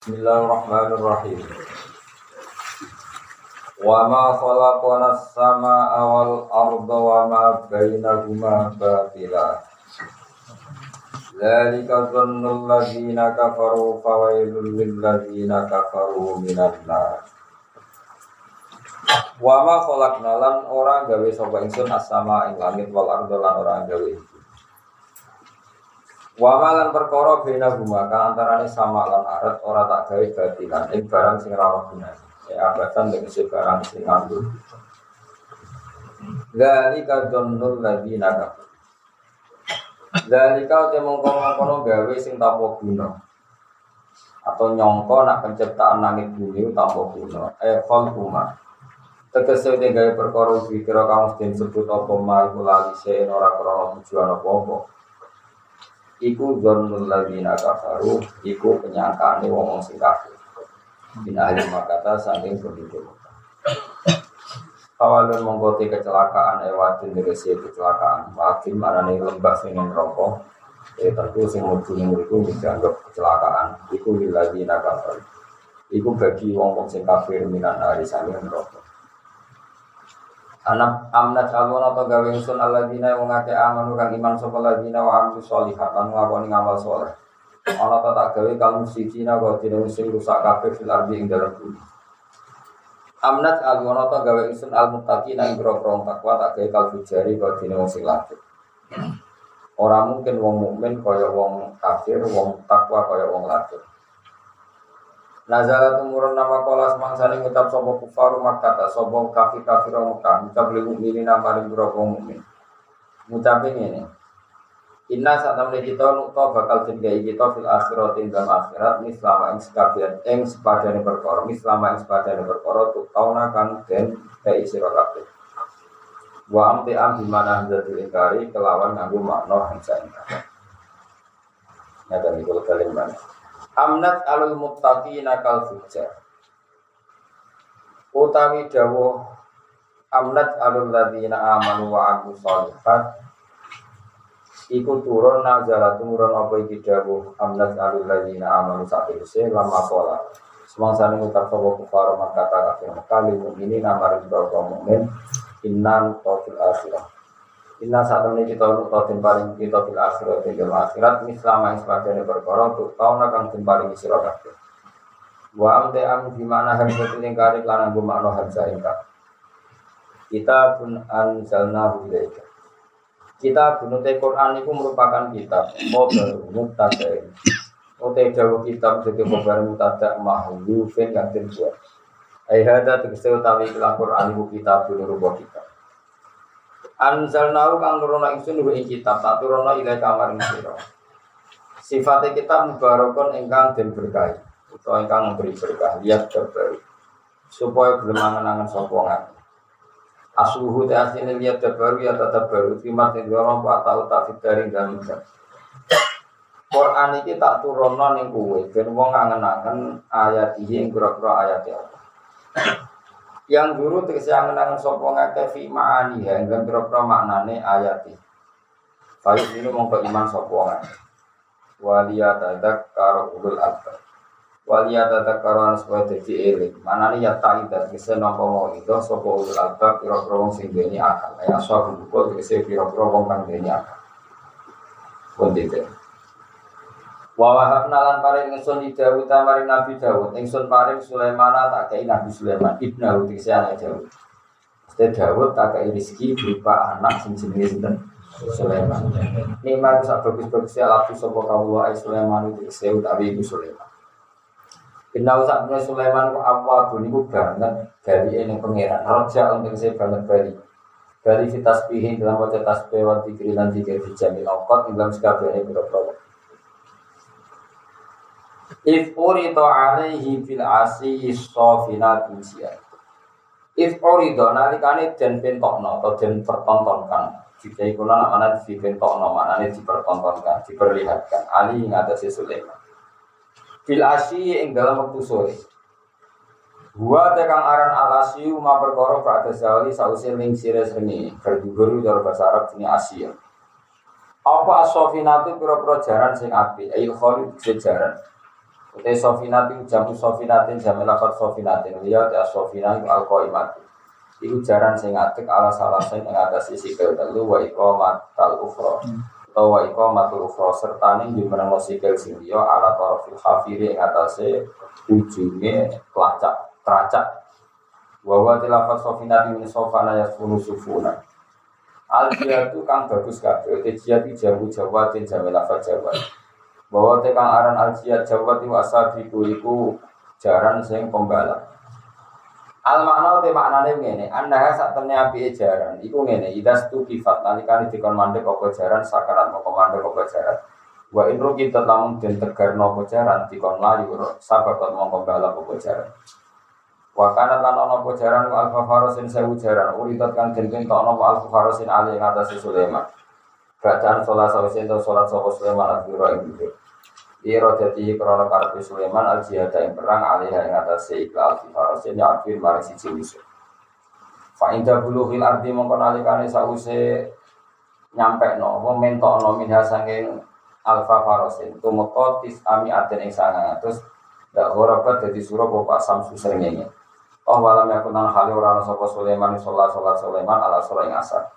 Bismillahirrahmanirrahim. Wa ma khalaqna as-samaa'a wal arda wa ma bainahuma batila. Dzalika dhannul ladzina kafaru fawailul lil ladzina kafaru minan nar. Wa ma khalaqna lan ora gawe sapa ingsun as-samaa'a ing langit wal arda lan ora gawe Wa malan perkara bena guma kang antarane sama lan arat ora tak gawe batilan ing barang sing ra ono gunane. Ya abatan tegese barang sing nganggo. Dzalika dzannul ladzina kafar. Dzalika te mongko-mongkono gawe sing tanpa guna. Atau nyongko nak penciptaan langit bumi tanpa guna. Eh khol kuma. Tegese te gawe perkara dikira kamu disebut apa ma iku lali ora tujuan apa-apa iku dzannul ladzina kafaru iku penyangkaane wong sing kafir. Bin ahli makata saking penduduk Kawalun mengkoti kecelakaan ewadin si kecelakaan. Wakin mana nih lembah sing rokok Ya tentu sing mudu ning iku dianggap kecelakaan. Iku lilladzina kafaru. Iku bagi wong wong sing kafir minan hari sami rokok Anak amnat alwan atau gawe ingsun alladzina wong akeh amanu kang iman sapa alladzina wa amilu sholihat lan nglakoni ngamal saleh. Ana ta tak gawe kang musijina wa dina sing rusak kabeh fil ardi ing dalem bumi. Amnat alwan atau gawe ingsun al muttaqina ing grogro takwa tak gawe kal fujari wa dina sing lakit. Ora mungkin wong mukmin kaya wong kafir, wong takwa kaya wong lakit. Nazala tumurun nama kola semangsani ngucap sopo kufaru makata sopo kafir kafir Mekah. Ngucap limu ini nama ribu mukmin ngucap ini Inna saat temen kita nukta bakal jengai kita fil akhirat dalam akhirat selama ing sekabian ing sepadane perkara selama ing sepadane perkara tuk tauna kan den kei wa amti am di mana hadzatul ingkari kelawan nganggo makna hangsa ingkar. Ya dan itu kalian mana Amnat alul muttaqina kal fujar. Utawi dawuh amnat alul ladina amanu wa aku sholihat Iku turun nazala turun apa iki amnat alul ladina amanu sakirse lama pola Semangsa ini utak sopa kufara maka kata kafir ini nama rizal kaum mu'min Inna nutafil akhirah Inna saat ini kita untuk tim paling kita fil akhirat di dalam akhirat yang sebagian perkara untuk tahun akan tim paling sira kabeh. Wa amte am di mana harus yang kari karena gue makna ingkar. Kita pun anjalna ilaika. Kita bunuh Quran itu merupakan kitab model mutada. Ote jauh kitab jadi kabar mutada mahlufin yang terbuat. Ayat tegese utawi Quran itu kitab dulu rubah kitab. Anzalnahu kang nurono ingsun ing kitab tak turono ila kamar sira. Sifatnya kita mubarakon ingkang den berkah utawa ingkang memberi berkah lihat terbaru supaya gelem angen-angen sapa ngati. Asuhu te asline lihat terbaru ya tetap baru terima ing dorong pak tau tak fitari dan Quran iki tak turono ning kowe ben wong angen-angen ayat iki ing pira-pira ayat Allah yang guru tegese angen-angen sapa ngake fi ma'ani ya enggak kira-kira maknane ayat iki. Fayu ini mongko iman sapa ngake. Waliya tadak karo ulul albab. Waliya tadak karo anas wa dadi eling. Manane ya ta'ida tegese nampa mau itu sapa ulul albab kira-kira wong sing akal. Ya sapa buku tegese kira-kira wong kang akal. Pun. Wa wahabna lan paring ingsun Dawud maring Nabi Dawud. Ingsun paring Sulaiman tak kei Nabi Sulaiman ibnu Diksi anak Dawud. Mesti Dawud tak kei rezeki berupa anak sing jenenge sinten Sulaiman. Nikmat sak bagus-bagus ya laku sapa kawula ai Sulaiman diksi utawi ibu Sulaiman. Inna punya Sulaiman ku apa niku banget dari ini pangeran. Raja untuk saya banget dari dari fitasbihin dalam wajah tasbih wa dikri lan dikir dijamil awqat dalam sekabehane pira-pira If urido alaihi fil asi sofinat usia. If urido nalikane den pentokno atau den pertontonkan. Jika iku lan ana dipentokno maknane dipertontonkan, diperlihatkan. Ali ing atase Sulaiman. Fil asi ing dalam waktu sore. Gua tekan aran alasi ma perkara pada zawali sausi ling sire seni berdugur dari bahasa Arab ini Asia. Apa asofinatu pura-pura jaran sing api, ayo khalid sejaran. Utai sofinatin jamu sofinatin jamu lafat sofinatin ya sofinatin al qaimati. Iku jaran sing ala salah sing ing atas sisi telu wa iqamatal ukhra. Utawa iqamatul ukhra serta ning di meneng sikil sing liya ala tarafil khafiri ing atase ujunge kelacak teracak Wawa tilafat sofinati min sofana yasfunu sufuna. Al itu kang bagus kabeh. Te jihad jawu jawa tin jamilafat jawa. Bahwa te kang aran al jihad jawa itu asabiku iku jaran sing pembalap. Al makna te maknane ngene, anda sak temne api jaran iku ngene, idas tu kifat nalikane dikon mandek apa jaran sakarat mau mandek apa jaran. Wa in kita lamun den tegar nopo jaran dikon layu sababat mongko balap apa jaran. Wakana lan ana apa jaran alfa farosin sewu jaran uridat kang den kentokno apa alfa farosin ali ing Sulaiman. Bacaan sholat sawise ento sholat sapa Sulaiman adhura ing itu. Iro dadi krana karepe Sulaiman al jihad ing perang alih ing atase ikla alfa farosin ya akhir mari siji musuh. Fa inda bulughil ardi mongko nalikane sause nyampe no apa mentokno minha saking alfa farosin tumeka tis ami aten ing sangang terus dak ora dadi surah bapak samsu srengenge. Oh walam yakun nang hali sapa Sulaiman sholat sholat Sulaiman ala sholat ing asar.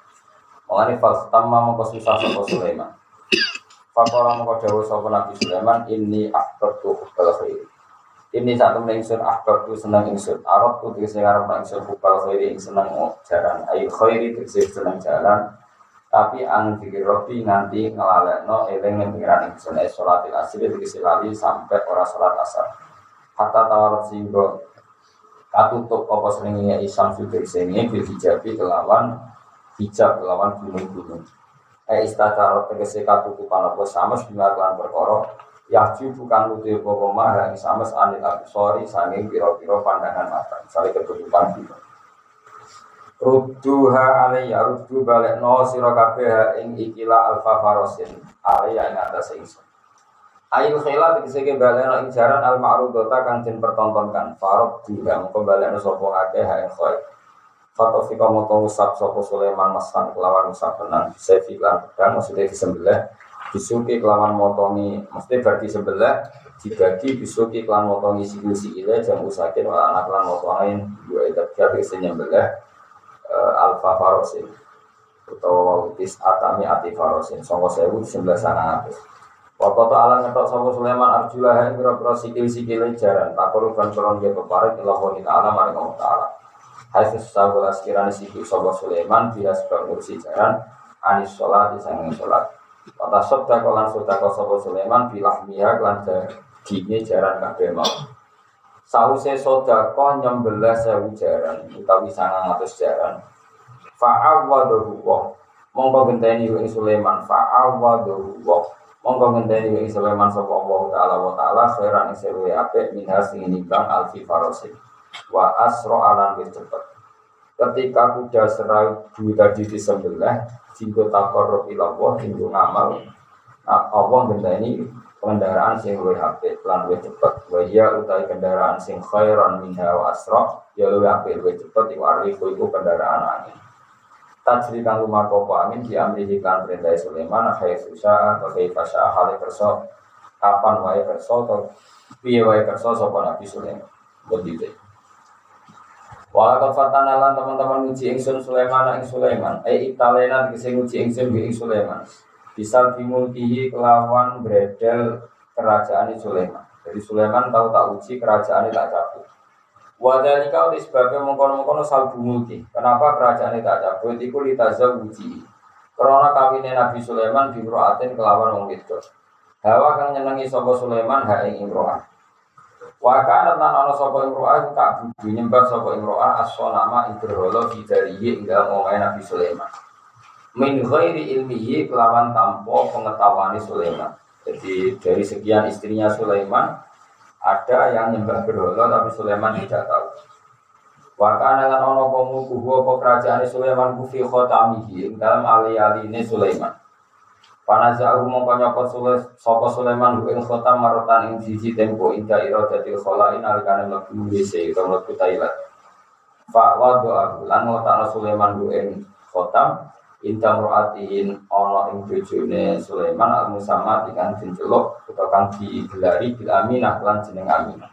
Mengani fal tamma mongko susah sapa Sulaiman. Fakora mongko dawuh sapa Nabi Sulaiman ini akbartu hubbal khair. Ini satu ingsun akbartu seneng ingsun. Arab tu tegese ngarep ingsun hubbal khair ing seneng jalan. Ayo khairi tegese seneng jalan. Tapi ang dikir robi nganti ngelalekno eling ning pengiran ingsun. Eh sholatil asri tegese lali sampai ora sholat asar. Hatta tawarat singgo katutup apa senengnya Islam sudah sini bil hijabi kelawan hijab kelawan gunung-gunung eh istacara tegese katutupan apa sama sebila kelan perkara Yahju bukan lutu apa mah yang sama anil sorry sanging piro-piro pandangan mata misalnya ketutupan gitu Rudduha alaiya ruddu balik no siro kabeh ing ikilah alfa farosin alaiya ing atas ingsun Ail khila tegese ke baleno ing jaran al ma'rudota kang den pertontonkan. Farok juga mengko baleno sapa akeh. Fatofika moto usap sapa Sulaiman masan kelawan usap tenan. Sefi lan pedang maksudnya disembelih disuki kelawan motongi mesti berarti sebelah dibagi disuki kelawan motongi siku ile jam usakin wala anak lan motongin dua itu tegese nyembelih uh, alfa farosin atau tis atami ati farosin songo sewu sebelah sana atas Wakoto ala ngetok sapa Sulaiman arjulah ing pira-pira sikil-sikil jaran takuru kan soron ge peparing ila wa ta'ala maring Allah taala. Hasil sabula sekiranya sikil sapa Sulaiman dia sebab ngursi jaran anis sholat disanging sholat. Kata sabda kolan sabda sapa Sulaiman bilah miha lan dagingnya jaran kabeh mau. Sause sodako nyembelah sewu jaran utawi sangang atus jaran. Fa'awwaduhu wa mongko genteni ing Sulaiman fa'awwaduhu wa Monggo ngenteni ing Sulaiman sapa Allah taala wa taala khairan ing sewu apik minha sing nimbang alfi farosin wa asro alan wis cepet. Ketika kuda seribu tadi disembelih, jinggo takor ilallah, jinggo ngamal, nah, Allah ngenteni kendaraan sing luwih apik lan luwih cepet. Wa utai kendaraan sing khairan minha wa asro ya luwih apik luwih cepet iku arifu iku kendaraan angin. Tajri kang lumarko amin di kan perintah Sulaiman kaya susah atau kaya fasya hale kapan wae kerso atau piye wae kerso sapa Nabi Sulaiman begitu Walau fatanalan teman-teman uji ingsun Sulaiman ing Sulaiman eh italena dikasih uji ingsun ing Sulaiman bisa dimulkihi kelawan bredel kerajaan Sulaiman jadi Sulaiman tahu tak uji kerajaan tak cabut Wadalika uti sebabnya mengkono-mengkono salbu mulki. Kenapa kerajaan tak cabut? Iku litazah uji. Karena kawinnya Nabi Sulaiman di Imro'atin kelawan wong. Hawa kang nyenengi sopo Sulaiman ha ing. Wa kana lan ana sapa Imro'ah tak budu nyembah sapa Imro'ah as-sonama ibraholo bidarihi ing dalem Nabi Sulaiman. Min ghairi ilmihi kelawan tanpa pengetahuan Sulaiman. Jadi dari sekian istrinya Sulaiman, ada yang nyembah berhala tapi Sulaiman tidak tahu. Wakana lan ono komu kuhu apa kerajaan Sulaiman kufi khotamihi dalam ali-aline Sulaiman. Panazahu mongko nyopot sapa Sulaiman ing khotam marotan ing siji tempo inda iradatil kholain alikane mlebu WC utawa mlebu toilet. Fa wadu aku lan ngotakno Sulaiman ing khotam Inta ro'atihin ono ing bojone Sulaiman al musamma dengan diceluk utawa kang digelari bil aminah lan jeneng aminah.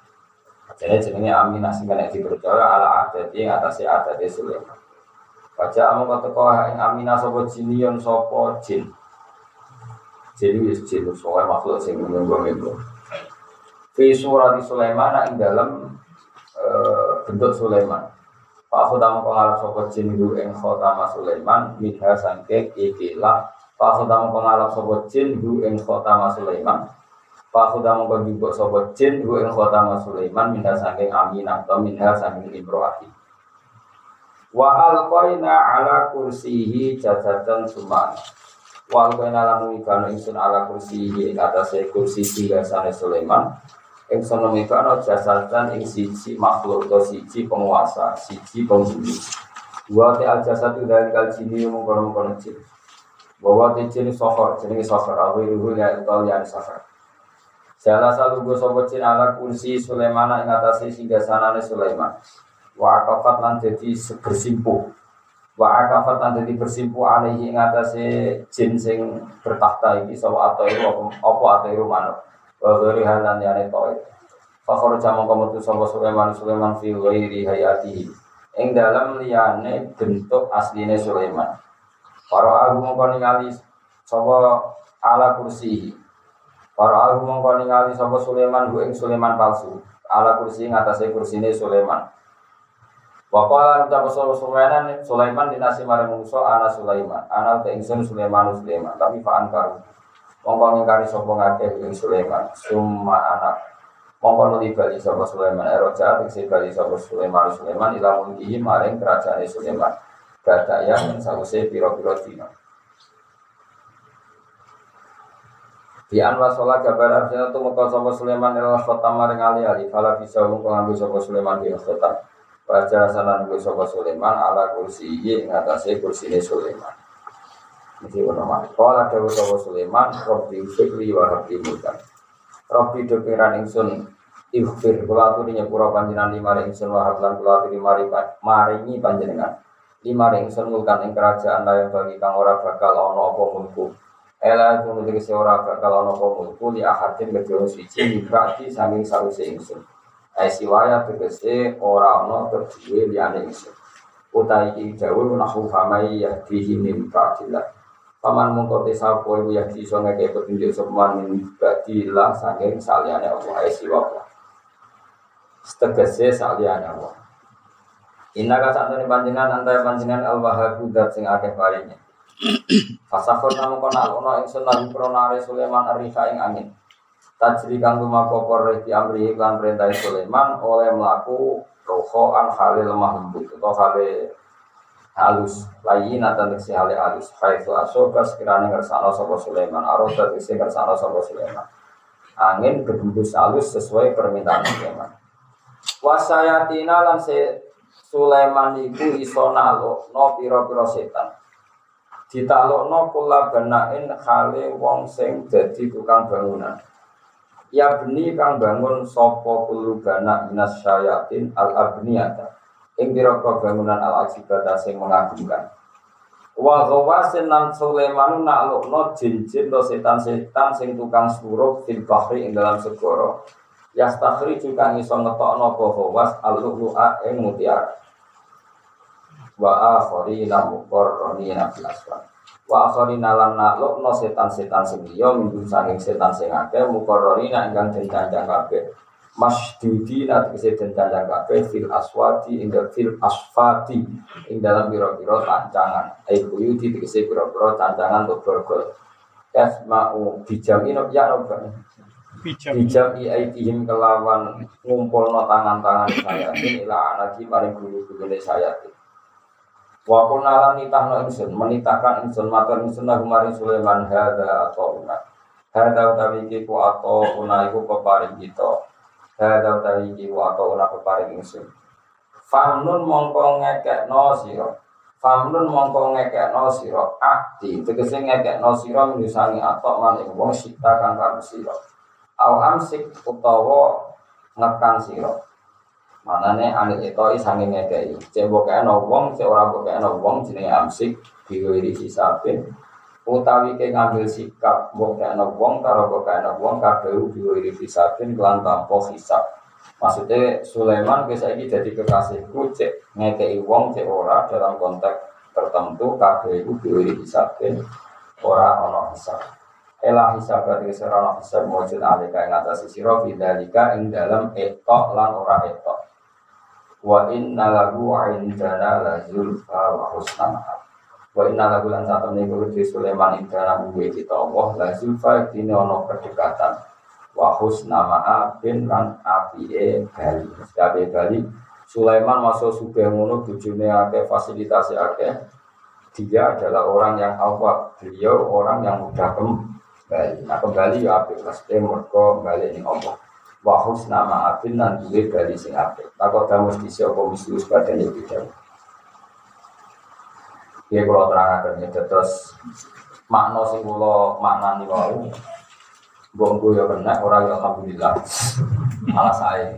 Jadi jenenge aminah sing kena dipercaya ala yang atas adat Sulaiman. Baca amu kata kau ing aminah sopo jinion sopo jin. Jadi wis jin soalnya makhluk sing menunggu-nunggu. Fi surat Sulaiman ing dalam uh, bentuk Sulaiman. Pak Khudam pengalap sopo jin hu ing khotama Sulaiman minha sangke ikilah Pak Khudam pengalap sopo jin hu ing khotama Sulaiman Pak Khudam penjubuk sopo jin hu ing khotama Sulaiman minha sangke aminah atau minha sangke imroati Wa alqaina ala kursihi jajatan suman Wa alqaina lan mikano ingsun ala kursihi ing atase kursi biasane Sulaiman ing sono mikano jasatan ing siji makhluk atau siji penguasa, siji penghuni. Wa te al jasadu dari kal jini mengkono mengkono jin. Bahwa te jin sohor, jenenge sohor, aku iru ya utol ya sohor. Salah satu gue sobat jin ala kursi Sulaiman ing atase singgasanane Sulaiman. Wa akafat lan jadi bersimpuh. Wa akafat lan jadi bersimpuh alaihi ing atase jin sing bertahta iki sawa atau apa atau manuk. Wa ghairi halan yani toy Fakor jamu kamu tuh sama Sulaiman Sulaiman fi ghairi hayatihi. Ing dalam liyane bentuk asline Sulaiman. Para aku mongko ningali sapa ala kursi para aku mongko ningali sapa Sulaiman ku ing Sulaiman palsu. Ala kursi ngatasé kursine Sulaiman Wakala ucap sapa Sulaiman Sulaiman dinasi marang musuh ana Sulaiman ana te ingsun Sulaiman Sulaiman tapi fa'an karu Mongko ngingkari sapa ngakeh ing Sulaiman, summa anak. Mongko nuli bali sapa Sulaiman, eroja tegese bali sapa Sulaiman Sulaiman ila mulkihi maring kerajaan Sulaiman. Gada yang sause piro-piro dina. Di anwa sholat kabar artinya tu muka sapa Sulaiman ila khotam maring ali ali fala bisa muka ngambil sapa Sulaiman di khotam. Baca sanan ngambil sapa Sulaiman ala kursi ing atase kursine Sulaiman. Mesti ono Kalau ada utawa Sulaiman, Robbi Fikri wa Rabbi Mulkan. Robbi dopiran ingsun Ikhfir kula aturi nyepura panjenengan lima ingsun wahab lan kula aturi mari maringi panjenengan. Lima ingsun mulkan ing kerajaan layak bagi kang ora bakal ana apa mulku. Ela kuno tegese ora bakal ana apa mulku li ahadin kedua siji berarti saking sawise ingsun. Ai siwaya tegese ora ana kedue liyane ingsun. Utai iki dawuh nahu famai yahdihi min ba'dillah. Paman mongko sapa iku ya iso ngeke petunjuk sopan min saking saliyane Allah ae siwa Allah. Setegese saliyane Allah. Inna ka santune panjenengan antara panjenengan al wahabu dat sing akeh paringe. Fasakor namu kono alono ingsun lan pronare Sulaiman arifa ing angin. Tajri kang lumaku korek di amri iklan perintah Sulaiman oleh melaku roho an halil mahmud atau halil halus. Layi nata si hale halus. Hai itu asoka sekiranya ngersano sopo Sulaiman. Aroda si ngersano sopo Sulaiman. Angin berhembus halus sesuai permintaan Sulaiman. Wasayatina lan se Sulaiman iku iso nalo no piro piro setan. Ditalokno kula benain hale wong sing dadi tukang bangunan ya beni kang bangun sopo kulu bana minas syayatin al abniyata. Ing pira-pira bangunan al ajibata sing mengagumkan. Wa ghawasin lan Sulaiman naklukno jin-jin to setan-setan sing tukang suruh fil bahri ing dalam segara. Yastakhri juga iso ngetokno apa ghawas al-lu'a ing mutiara. Wa akharina muqarranina fil asfar wa akharina lan naklukno setan-setan sing liya minggu saking setan sing akeh muqarranina ingkang den kabeh. Masdudi nanti kese dan cancang kafe fil aswati ing fil asfati ing dalam biro-biro tancangan. Ai buyuti kese biro-biro tancangan untuk borgol mau bijam ino ya no bijam. I aitihim kelawan ngumpul no tangan-tangan saya ini lah anaki paling guru-guru saya Wa kunna lan nitahno insun menitahkan insun matur insun lahu maring Sulaiman hadza atau una. Hadza utawi iki ku atau una iku peparing kita. Hadza utawi iki wa atau ora peparing ingsun. Famnun mongko ngekekno sira. Famnun mongko ngekekno sira. Akti tegese ngekekno sira misangi atok maning wong sita kang karo sira. Au utawa ngekan sira. Manane anil itu sange ngekei. Cek bokeh no wong, cek ora bokeh no wong jenenge amsik diwiri hisabin. Utawi ke ngambil sikap bokeh no wong karo bokeh no wong kabeh diwiri hisabin kelan tanpa hisab. Maksudnya Sulaiman bisa ini jadi kekasihku cek ngekei wong cek ora dalam konteks tertentu kabeh itu diwiri hisabin ora ono hisab. Elah hisab berarti serana hisab mujud alika yang atas siro bidalika ing dalam etok lan ora etok. Wa inna lahu indana la zulfa wa husna Wa inna lahu lan satu niku di Sulaiman indana munggu kita Allah la zulfa dini ono kedekatan. Wa husna ma'abin lan apie bali. Sekabe bali Sulaiman masuk sudah ngono bujune akeh fasilitasi akeh dia adalah orang yang awak beliau orang yang mudah kem kembali. Nah kembali ya apik pasti mereka kembali ini Allah. Wahus nama abin dan duwe bali sing apik. Takut kamu mesti siapa misus pada ini tidak. Ya kalau terang ya terus makna sing kula maknani wau Bonggo ya kena orang ya alhamdulillah malah saya.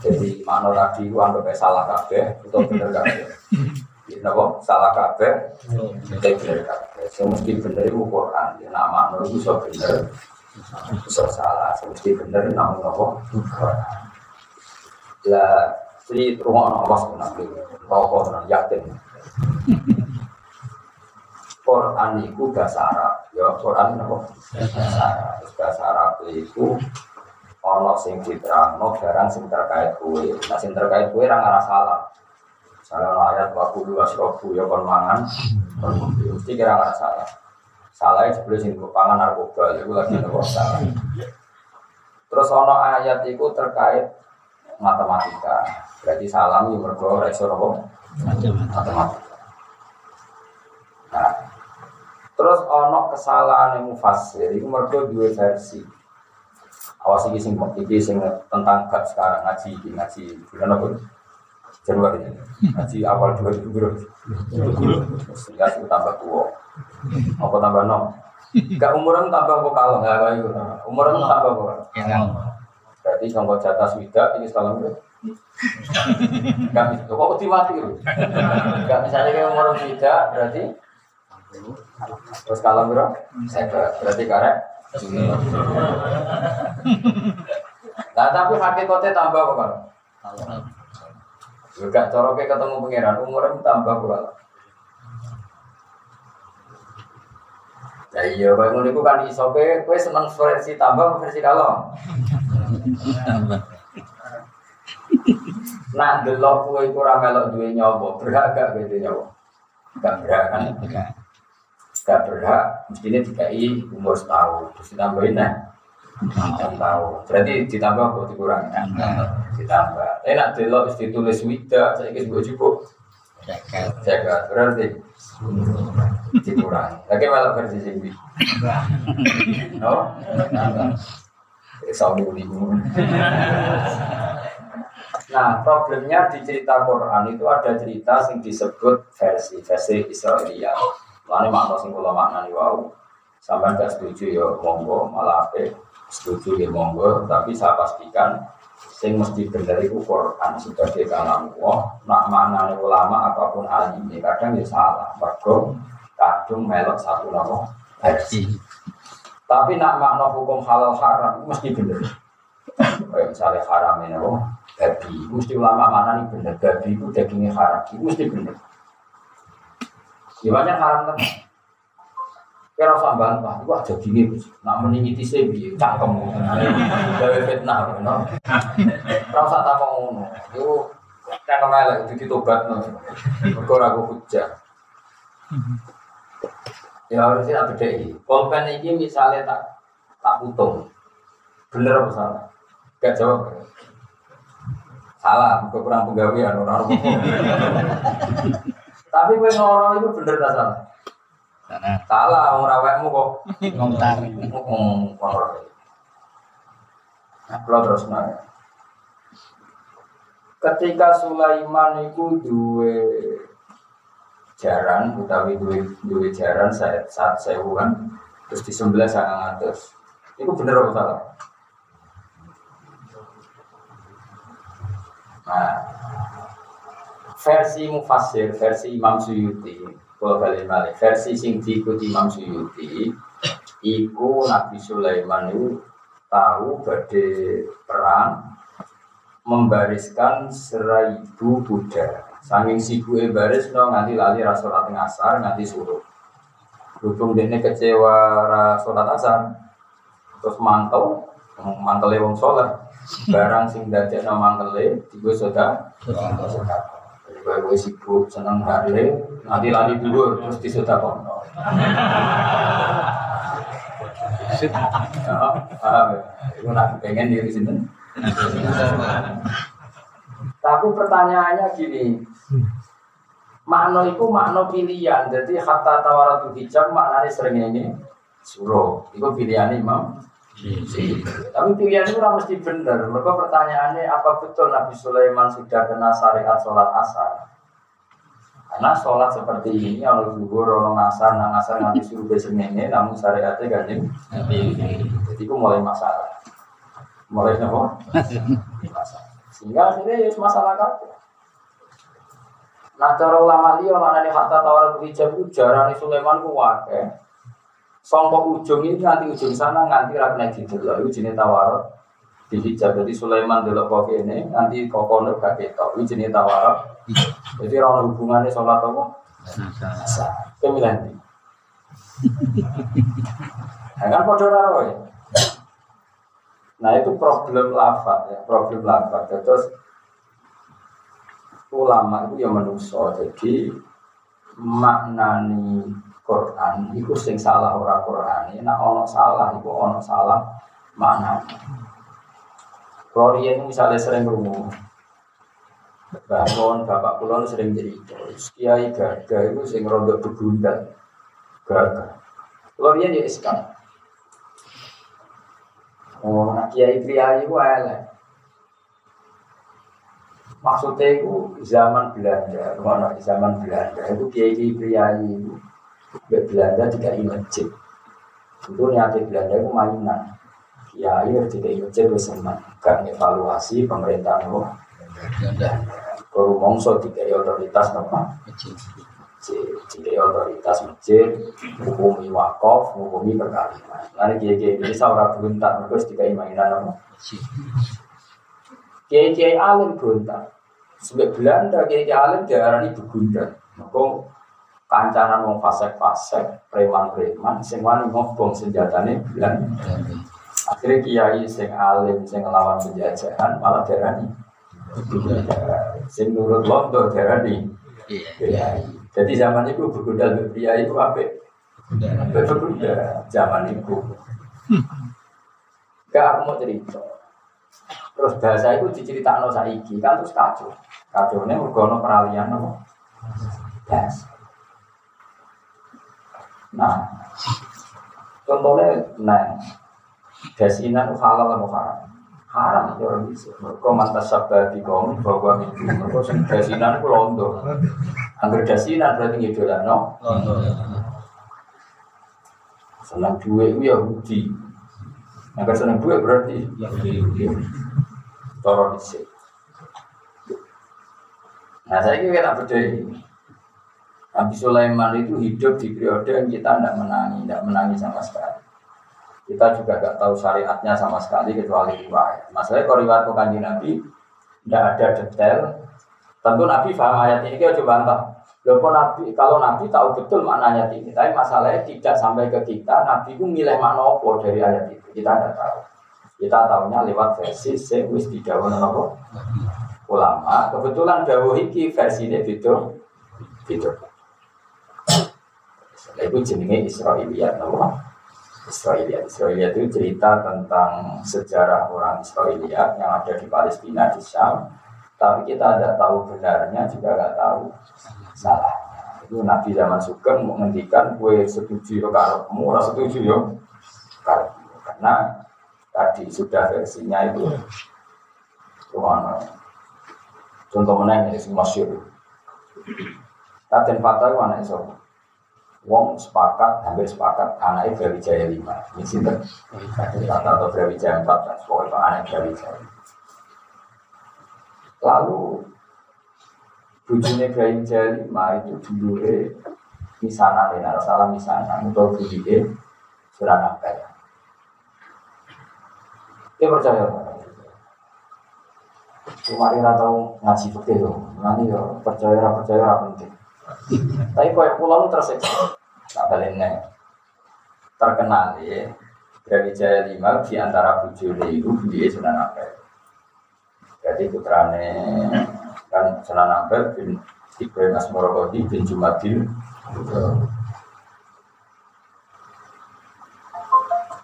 Jadi makna tadi gua anggap salah kabeh atau bener kabeh. Napa salah kabeh? Kita bener kabeh. Sing mesti bener iku Quran. Ya nak makna iku iso bener. Iso salah, mesti bener namung napa? Quran. Lah Jadi rumah apa sebenarnya? Rokok dan yakin. Quran itu bahasa Arab, ya Quran apa? Bahasa Arab. Bahasa Arab itu ono sing diterangno barang sing terkait kue. Nah sing terkait kue ra ngarah salah. Salah ayat wa kudu asrofu ya kon mangan. Mesti kira nggak salah. Salah itu sebelum sing pangan narkoba itu lagi nopo salah. Terus ono ayat itu terkait matematika. Berarti salam yang mergo reso nopo matematika. Nah, terus ono kesalahan yang mufasir itu mergo dua versi. Awas ini sing iki sing tentang gak sekarang ngaji ngaji bulan apa? Januari. Haji awal 2000 bro Sehingga sih tambah tua. Apa tambah no Gak umuran tambah apa kalau nggak kayak gitu. Umuran tambah apa? Berarti contoh jatah swida ini bro Gak bisa. Kok mati bro Gak misalnya kayak umuran swida berarti? Terus kalau bro Saya berarti karet Nah tapi hakikatnya tambah apa kan? Gak cara ketemu pangeran umurnya tambah berapa? Ya iya, kalau ngono iku kan iso kowe kowe seneng versi tambah versi kalau. Nah, delok kowe iku ora melok duwe nyawa, berhak gak kowe nyawa? Gak berhak kan? Gak berhak, mestinya dikai umur setahun, terus ditambahin nah enam tahun. Berarti ditambah kok dikurangi? Ditambah. Enak delok wis ditulis wida, saiki wis cukup. Jaga. Berarti dikurangi. Lagi malah versi sing No? Saudi Nah, problemnya di cerita Quran itu ada cerita yang disebut versi versi Israelia. Lalu makna sing kula maknani wau. Sampai gak setuju ya monggo malah apa setuju ya monggo tapi saya pastikan sing mesti bener itu Quran sebagai kalam Allah. Nak maknane ulama apa pun alim kadang ya salah. Mergo kadung melok satu nama versi tapi nak makna hukum halal haram mesti bener. Kayak misalnya haram ini oh babi mesti ulama mana nih bener. Babi itu dagingnya haram itu mesti bener. Gimana haram kan Kira usah bantah, itu aja gini, nak meninggi tise bi, cangkem, gawe fitnah, no. Kira usah tak ngono, itu kemarin itu ditobat, no. Mereka ragu hujah. Ya harusnya tak beda Pulpen ini misalnya tak tak putung, bener apa salah? Gak jawab. Salah, kurang penggawean orang. Tapi gue ngorong itu bener tak salah? Salah, orang rawekmu kok kotor. Nah, kalau terus nanya. Ketika Sulaiman itu duwe jaran, utawi duwe duwe jaran saat saat sewuan, terus disembelih sangat atas. Itu bener apa salah? Nah, versi mufasir, versi Imam Suyuti, kalau balik balik, versi sing diikuti Imam Suyuti, iku Nabi Sulaiman itu tahu badai perang membariskan seribu Buddha. Saking sibuk baris no nanti lali rasulat ngasar nanti suruh. Berhubung dia kecewa rasulat asar, terus mantel, mantel wong sholat, barang sing dadek no mantele, tiga sudah, gue sibuk seneng hari, nanti lali dulu terus. Paham ya? Nak pengen di sini. Tapi pertanyaannya gini, makna itu makna pilihan. Jadi kata tawaratu hijab maknanya sering ini suruh. Itu pilihan imam. Tapi pilihan itu mesti benar. Mereka pertanyaannya apa betul Nabi Sulaiman sudah kena syariat sholat asar? Karena sholat seperti ini, kalau zuhur, orang asar, nang asar nanti suruh besok ini, namun syariatnya ganjil. Jadi itu mulai masalah. Mulai apa? masalah. Sehingga akhirnya ya masalah kabeh. Nah cara ulama liya mana nih harta tawar itu jarang Sulaiman ku wake. Songkok ujung ini nanti ujung sana nganti rakna didelok itu jenis tawar di hijab. Jadi Sulaiman delok kok ini nanti kokono gak ketok itu jenis tawar. Jadi orang hubungannya sholat apa? Sah. Pemilihan ini. Nah, kan podo ya. Nah itu problem lafaz ya, problem lafaz. Terus ulama itu yang menuso, jadi maknani Quran itu sing salah ora Quran. Nah ono salah itu ono salah makna. Kalau misalnya sering berumur, Bangun, bapak kulon sering cerita, kiai gaga itu sing rontok begundal, gaga. Kalau dia dia sekarang, oh nak kiai pria itu elek. Maksudnya itu zaman Belanda, mana zaman Belanda itu kiai itu Belanda tidak masjid. Itu niatnya Belanda itu mainan. Kiai tidak masjid itu senang, evaluasi pemerintah Belanda. Kalau mongso tiga otoritas apa? Tiga otoritas masjid, hukumi wakaf, hukumi perkawinan. Nanti kiai kiai ini seorang beruntak, terus tiga mainan apa? Kiai kiai alim beruntak. Sebab Belanda kiai kiai alim diarani begundan. Maka kancaran wong fasek-fasek, preman-preman, sing wani ngobong senjatane Belanda. Akhirnya kiai sing alim, sing ngelawan penjajahan malah diarani Sing nurut londo darani. Iya. Jadi zaman itu bergundal pria itu apa? Bergundal zaman itu. Gak aku mau cerita. Terus bahasa itu diceritakan saiki kan terus kacau. Kacau ini mergono peralihan apa? Bahasa. Nah, contohnya, nah, dasinan halal atau haram? haram itu orang bisa. Mereka mantas sabda di kaum bahwa mimpi. Mereka sing dasinan itu londo. Angger dasinan berarti ngidolan no. Senang dua itu Yahudi. Angger senang dua berarti Yahudi. Toro disik. Nah saya kira beda ini. Nabi Sulaiman itu hidup di periode yang kita tidak menangi, tidak menangi sama sekali. Kita juga nggak tahu syariatnya sama sekali kecuali riwayat. Masalahnya kalau riwayat kanji Nabi tidak ada detail. Tentu Nabi paham ayat ini kita coba bantah. Loh, Nabi, kalau Nabi tahu betul maknanya ini, tapi masalahnya tidak sampai ke kita. Nabi itu milih mana dari ayat itu, kita tidak tahu. Kita tahunya lewat versi di Jawa apa ulama. Kebetulan ini versi ini video video. Itu jenenge Israiliyat, apa? Israelia. Israelia itu cerita tentang sejarah orang Israelia yang ada di Palestina di Syam. Tapi kita tidak tahu benarnya juga nggak tahu salah. Itu Nabi zaman Sugeng menghentikan gue setuju yo karepmu, ora setuju yo Karena tadi sudah versinya itu Rumah Contoh mana ini masyur. Katen Fatah itu Wong sepakat, hampir sepakat anaknya Brawijaya lima. Ini sinter. Kata atau Brawijaya empat dan pokoknya anak Brawijaya. Lalu bujune Ibrahim Jalima itu dulu misanan ya, salah misanan untuk bujune surat apa ya? Dia percaya Cuma dia tahu ngaji fikih loh, nanti ya percaya percaya penting. Tapi kau pulau tersiksa, tak baliknya terkenal ya. Jaya lima di antara bujune itu dia sudah apa? Jadi putrane kan Sunan Ampel bin Ibrahim Asmorokodi bin Jumadil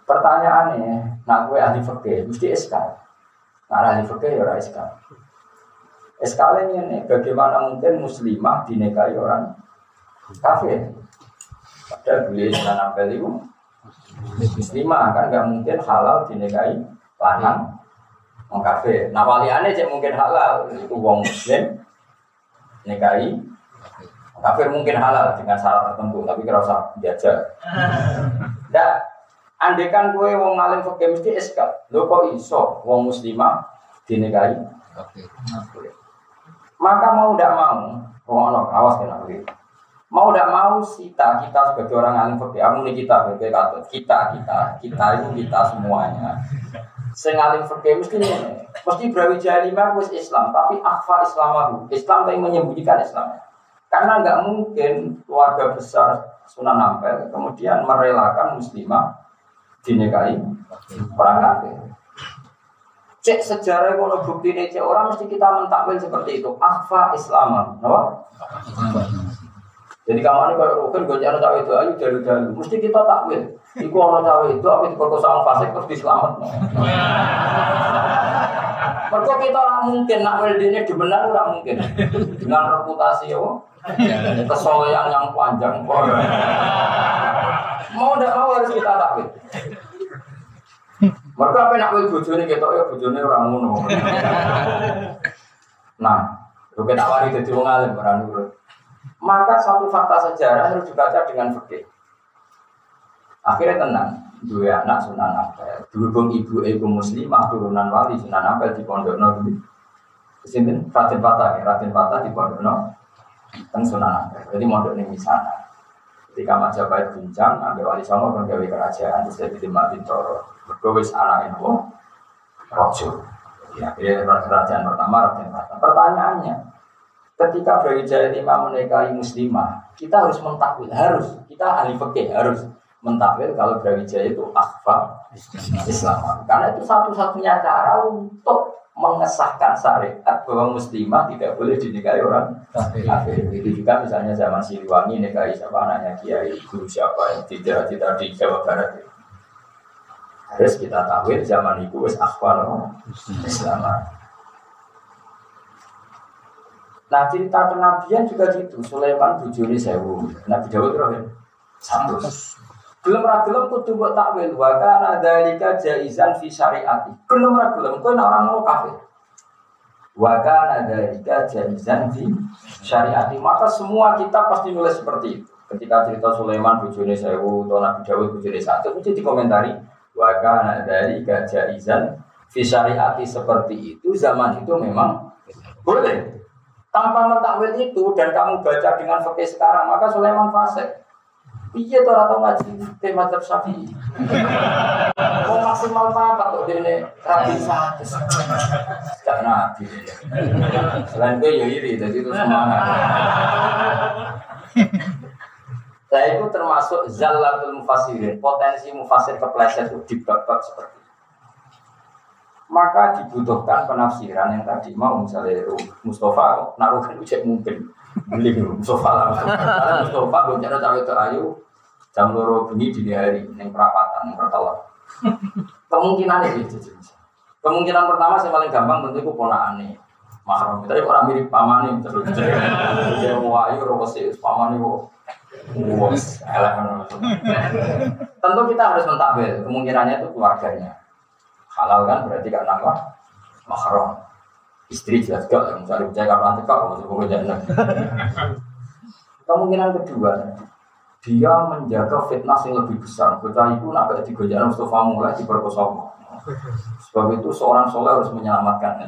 Pertanyaannya, nak gue ahli fikih mesti SK. Nah ahli fikih ya SK. SK ini bagaimana mungkin muslimah dinikahi orang kafir? Padahal beliau Sunan Ampel itu muslimah kan nggak mungkin halal dinikahi lanang Wong kafir. Nah waliane cek mungkin halal itu wong muslim nikahi kafir mungkin halal dengan syarat tertentu tapi kira usah diajak. Ndak andekan gue wong ngalim fakir mesti eskal. Lo kok iso wong muslimah dinikahi Maka mau tidak mau, wong awas kena Mau tidak mau kita kita sebagai orang alim fakir, aku kita sebagai kita kita kita itu kita semuanya Sing alim fikih mesti mesti Brawijaya lima wis Islam, tapi akhfa Islamahu. Islam tapi menyembunyikan Islam. Karena nggak mungkin keluarga besar Sunan Ampel kemudian merelakan muslimah dinikahi orang kafir. Cek sejarah kalau bukti ini cek orang mesti kita mentakwil seperti itu. Akhfa Islam, no? Jadi kamu ini kalau rukun gue jangan tahu itu ayo dari dulu. Mesti kita takwil. Iku orang cawe itu apa diperkosa orang fasik terus diselamat. Mereka kita orang mungkin nak ini dibenar orang mungkin dengan reputasi ya, kesolehan yang panjang. Mau tidak mau harus kita takwil. Mereka apa nak wil bujone kita ya bujone orang ngono. Nah, lu kena wari jadi wong alim orang nurut. Maka satu fakta sejarah harus dibaca dengan fikih. Akhirnya tenang, dua anak Sunan Ampel. Berhubung ibu ibu muslimah turunan wali Sunan Ampel di Pondok Nabi. Sini Raden Patah ya, Raden Patah di Pondok Nabi. Teng Sunan Ampel. Jadi mondok ini sana. Ketika Majapahit bincang, ambil wali songo kan gawe kerajaan terus jadi lima bintoro. Bergowis anak itu rojo. Ya, akhirnya kerajaan pertama Raden Patah. Pertanyaannya, ketika Brawijaya lima menikahi muslimah, kita harus mentakwil, harus kita ahli fikih harus mentakwil kalau Brawijaya itu akhfa Islam. Karena itu satu-satunya cara untuk mengesahkan syariat bahwa muslimah tidak boleh dinikahi orang kafir. Itu juga misalnya zaman Siliwangi nikahi siapa anaknya Kiai guru siapa yang tidak tidak di Jawa Barat. Harus kita tahu zaman itu wis akhfa Islam. Nah cerita kenabian juga gitu. Sulaiman bujuni sewu. Nabi Dawud rohin satu. Belum ra gelem kudu mbok takwil wa kana dzalika jaizan fi syariati. Belum ra gelem kowe nek orang mau kafir. Wa kana dzalika jaizan fi syariati. Maka semua kita pasti nulis seperti itu. Ketika cerita Sulaiman bojone sewu atau Nabi Dawud bojone satu mesti dikomentari wa kana dzalika jaizan fi syariati seperti itu zaman itu memang boleh. Tanpa mentakwil itu dan kamu baca dengan fakih sekarang maka Sulaiman fasik. Iya tuh atau ngaji tema mazhab Syafi'i. Mau maksimal apa tuh dene rapi satu. Gak nabi. Selain itu ya iri, jadi itu semangat. Saya itu termasuk zalatul mufassirin, potensi mufasir kepleset itu di bab seperti itu. Maka dibutuhkan penafsiran yang tadi mau misalnya Mustafa naruh kan mungkin beli Mustafa lah. Karena Mustafa gue cara cawe itu ayu jam loro bunyi dini hari neng perapatan neng pertolak. Kemungkinan itu Kemungkinan pertama saya paling gampang tentu itu aneh mahram. Tapi orang mirip pamani terus dia mau ayu robosi pamani wo. Tentu kita harus mentakbir kemungkinannya itu keluarganya. Halal kan berarti kan nama mahram. Istri jelas gak, misalnya percaya nanti kau masuk ke jangan. Kemungkinan kedua, dia menjaga fitnah yang lebih besar. Bocah itu nak di digojak Mustafa mulai diperkosa. Sebab itu seorang soleh harus menyelamatkan.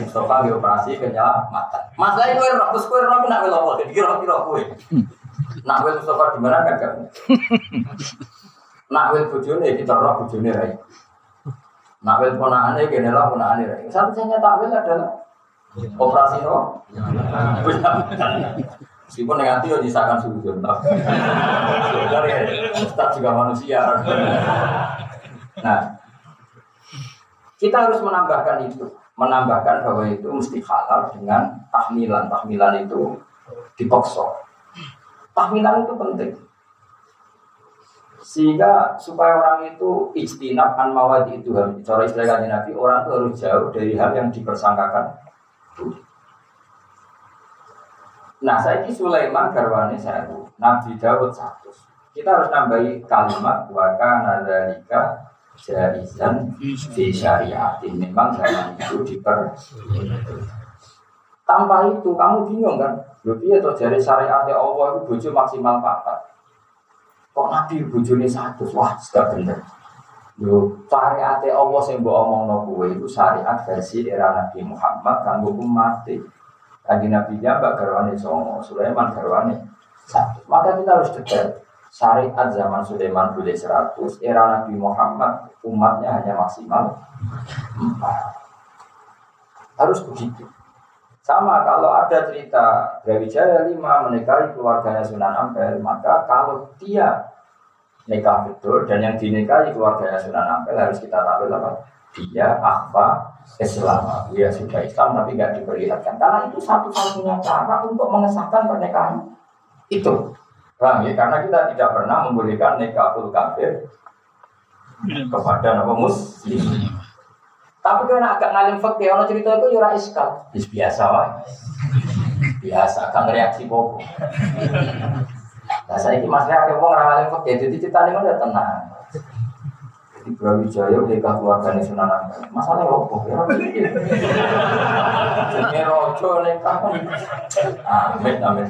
Mustafa di operasi kenyelamatan. Masalah kowe roh terus kowe roh nak wel apa? Kira-kira kowe. Nak wel Mustafa di mana kan kamu? Nak wel bojone kita roh bojone rai. Nak wel ponakane kene lah ponakane rai. Satu-satunya tak wel adalah operasi no. Meskipun yang hati yo nyisakan sujud. Sebenarnya ya, Ustaz juga manusia. Nah, kita harus menambahkan itu, menambahkan bahwa itu mesti halal dengan tahmilan. Tahmilan itu dipaksa. Tahmilan itu penting. Sehingga supaya orang itu istinab an mawadi itu cara istilah Nabi orang itu harus jauh dari hal yang dipersangkakan. Nah, saya ini Sulaiman garwane saya Nabi Dawud satu. Kita harus nambahi kalimat waka nadalika jarizan di syariatin. Memang zaman itu diper. Tanpa itu kamu bingung kan? Lebih atau dari syariat Allah itu bojo maksimal empat. Kok Nabi bojone satu? Wah, sudah bener. Yo, syariat Allah bawa omong kowe itu syariat versi era Nabi Muhammad kanggo umat. Kaji Nabi Mbak Garwani Songo, Sulaiman Garwani satu. Maka kita harus detail. Syariat zaman Sulaiman boleh 100, era Nabi Muhammad umatnya hanya maksimal 4. Harus begitu. Sama kalau ada cerita Brawijaya 5 menikahi keluarganya Sunan Ampel, maka kalau dia nikah betul dan yang dinikahi keluarganya Sunan Ampel harus kita tampil apa? Dia akfa Islam, dia sudah Islam tapi nggak diperlihatkan karena itu satu-satunya cara untuk mengesahkan pernikahan itu. Paham ya? Karena kita tidak pernah membolehkan nikahul kafir kepada nama muslim. Tapi kalau agak ngalim fakir, orang cerita itu yura iskal. Biasa lah. Biasa, kan reaksi bobo. Nah saya ini masnya ada orang ngalim fakir, jadi cerita ini udah tenang di Brawijaya nikah keluarga nih Sunan Ampel. Masalahnya apa? Ya Jadi rojo nikah. Amin amin.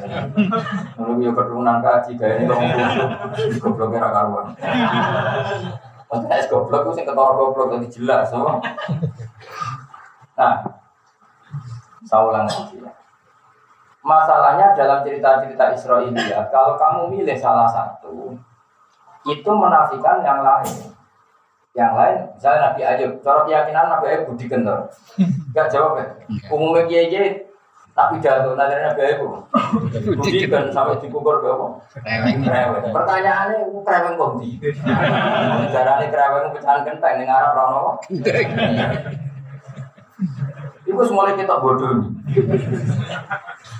Lalu yo keturunan kaji gaya ini busuk. Gobloknya ra karuan. Maksudnya es goblok itu sing ketara goblok jadi jelas, so. Nah, saya ulang lagi ya. Masalahnya dalam cerita-cerita Israelia, kalau kamu milih salah satu, itu menafikan yang lain. Yang lain, misalnya Nabi Ayub, cara keyakinan Nabi Ayub budi kental. Gak jawab ya. Umumnya kiai tak pidato, nanti Nabi Ayub budi kan sampai dikukur ke apa? Reweng. Pertanyaannya, reweng kok di? Caranya reweng pecahan kentang dengan Arab Rano. Itu semuanya kita bodoh nih.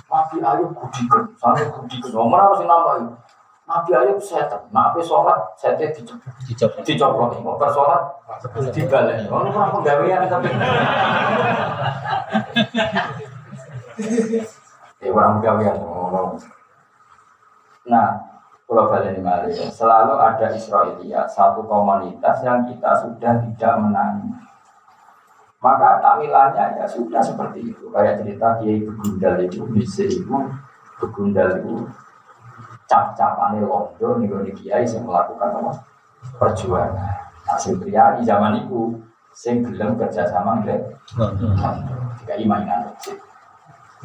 Nabi Ayub budi kan, sampai budi kan. Nomor harus nambah Nabi Ayub setan, nabi sholat setan dicopot, dicopot, mau bersolat dibalik. Kalau kurang penggawean tapi. Ya orang penggawean. Nah, kalau balik ini selalu ada Israelia, satu komunitas yang kita sudah tidak menangi. Maka takwilannya ya sudah seperti itu. Kayak cerita Kiai Begundal itu, bisa itu, Begundal itu cap-capane londo nih gue kiai yang melakukan apa perjuangan. Pria di zaman itu sing gelem kerja sama nggak tiga mainan masjid.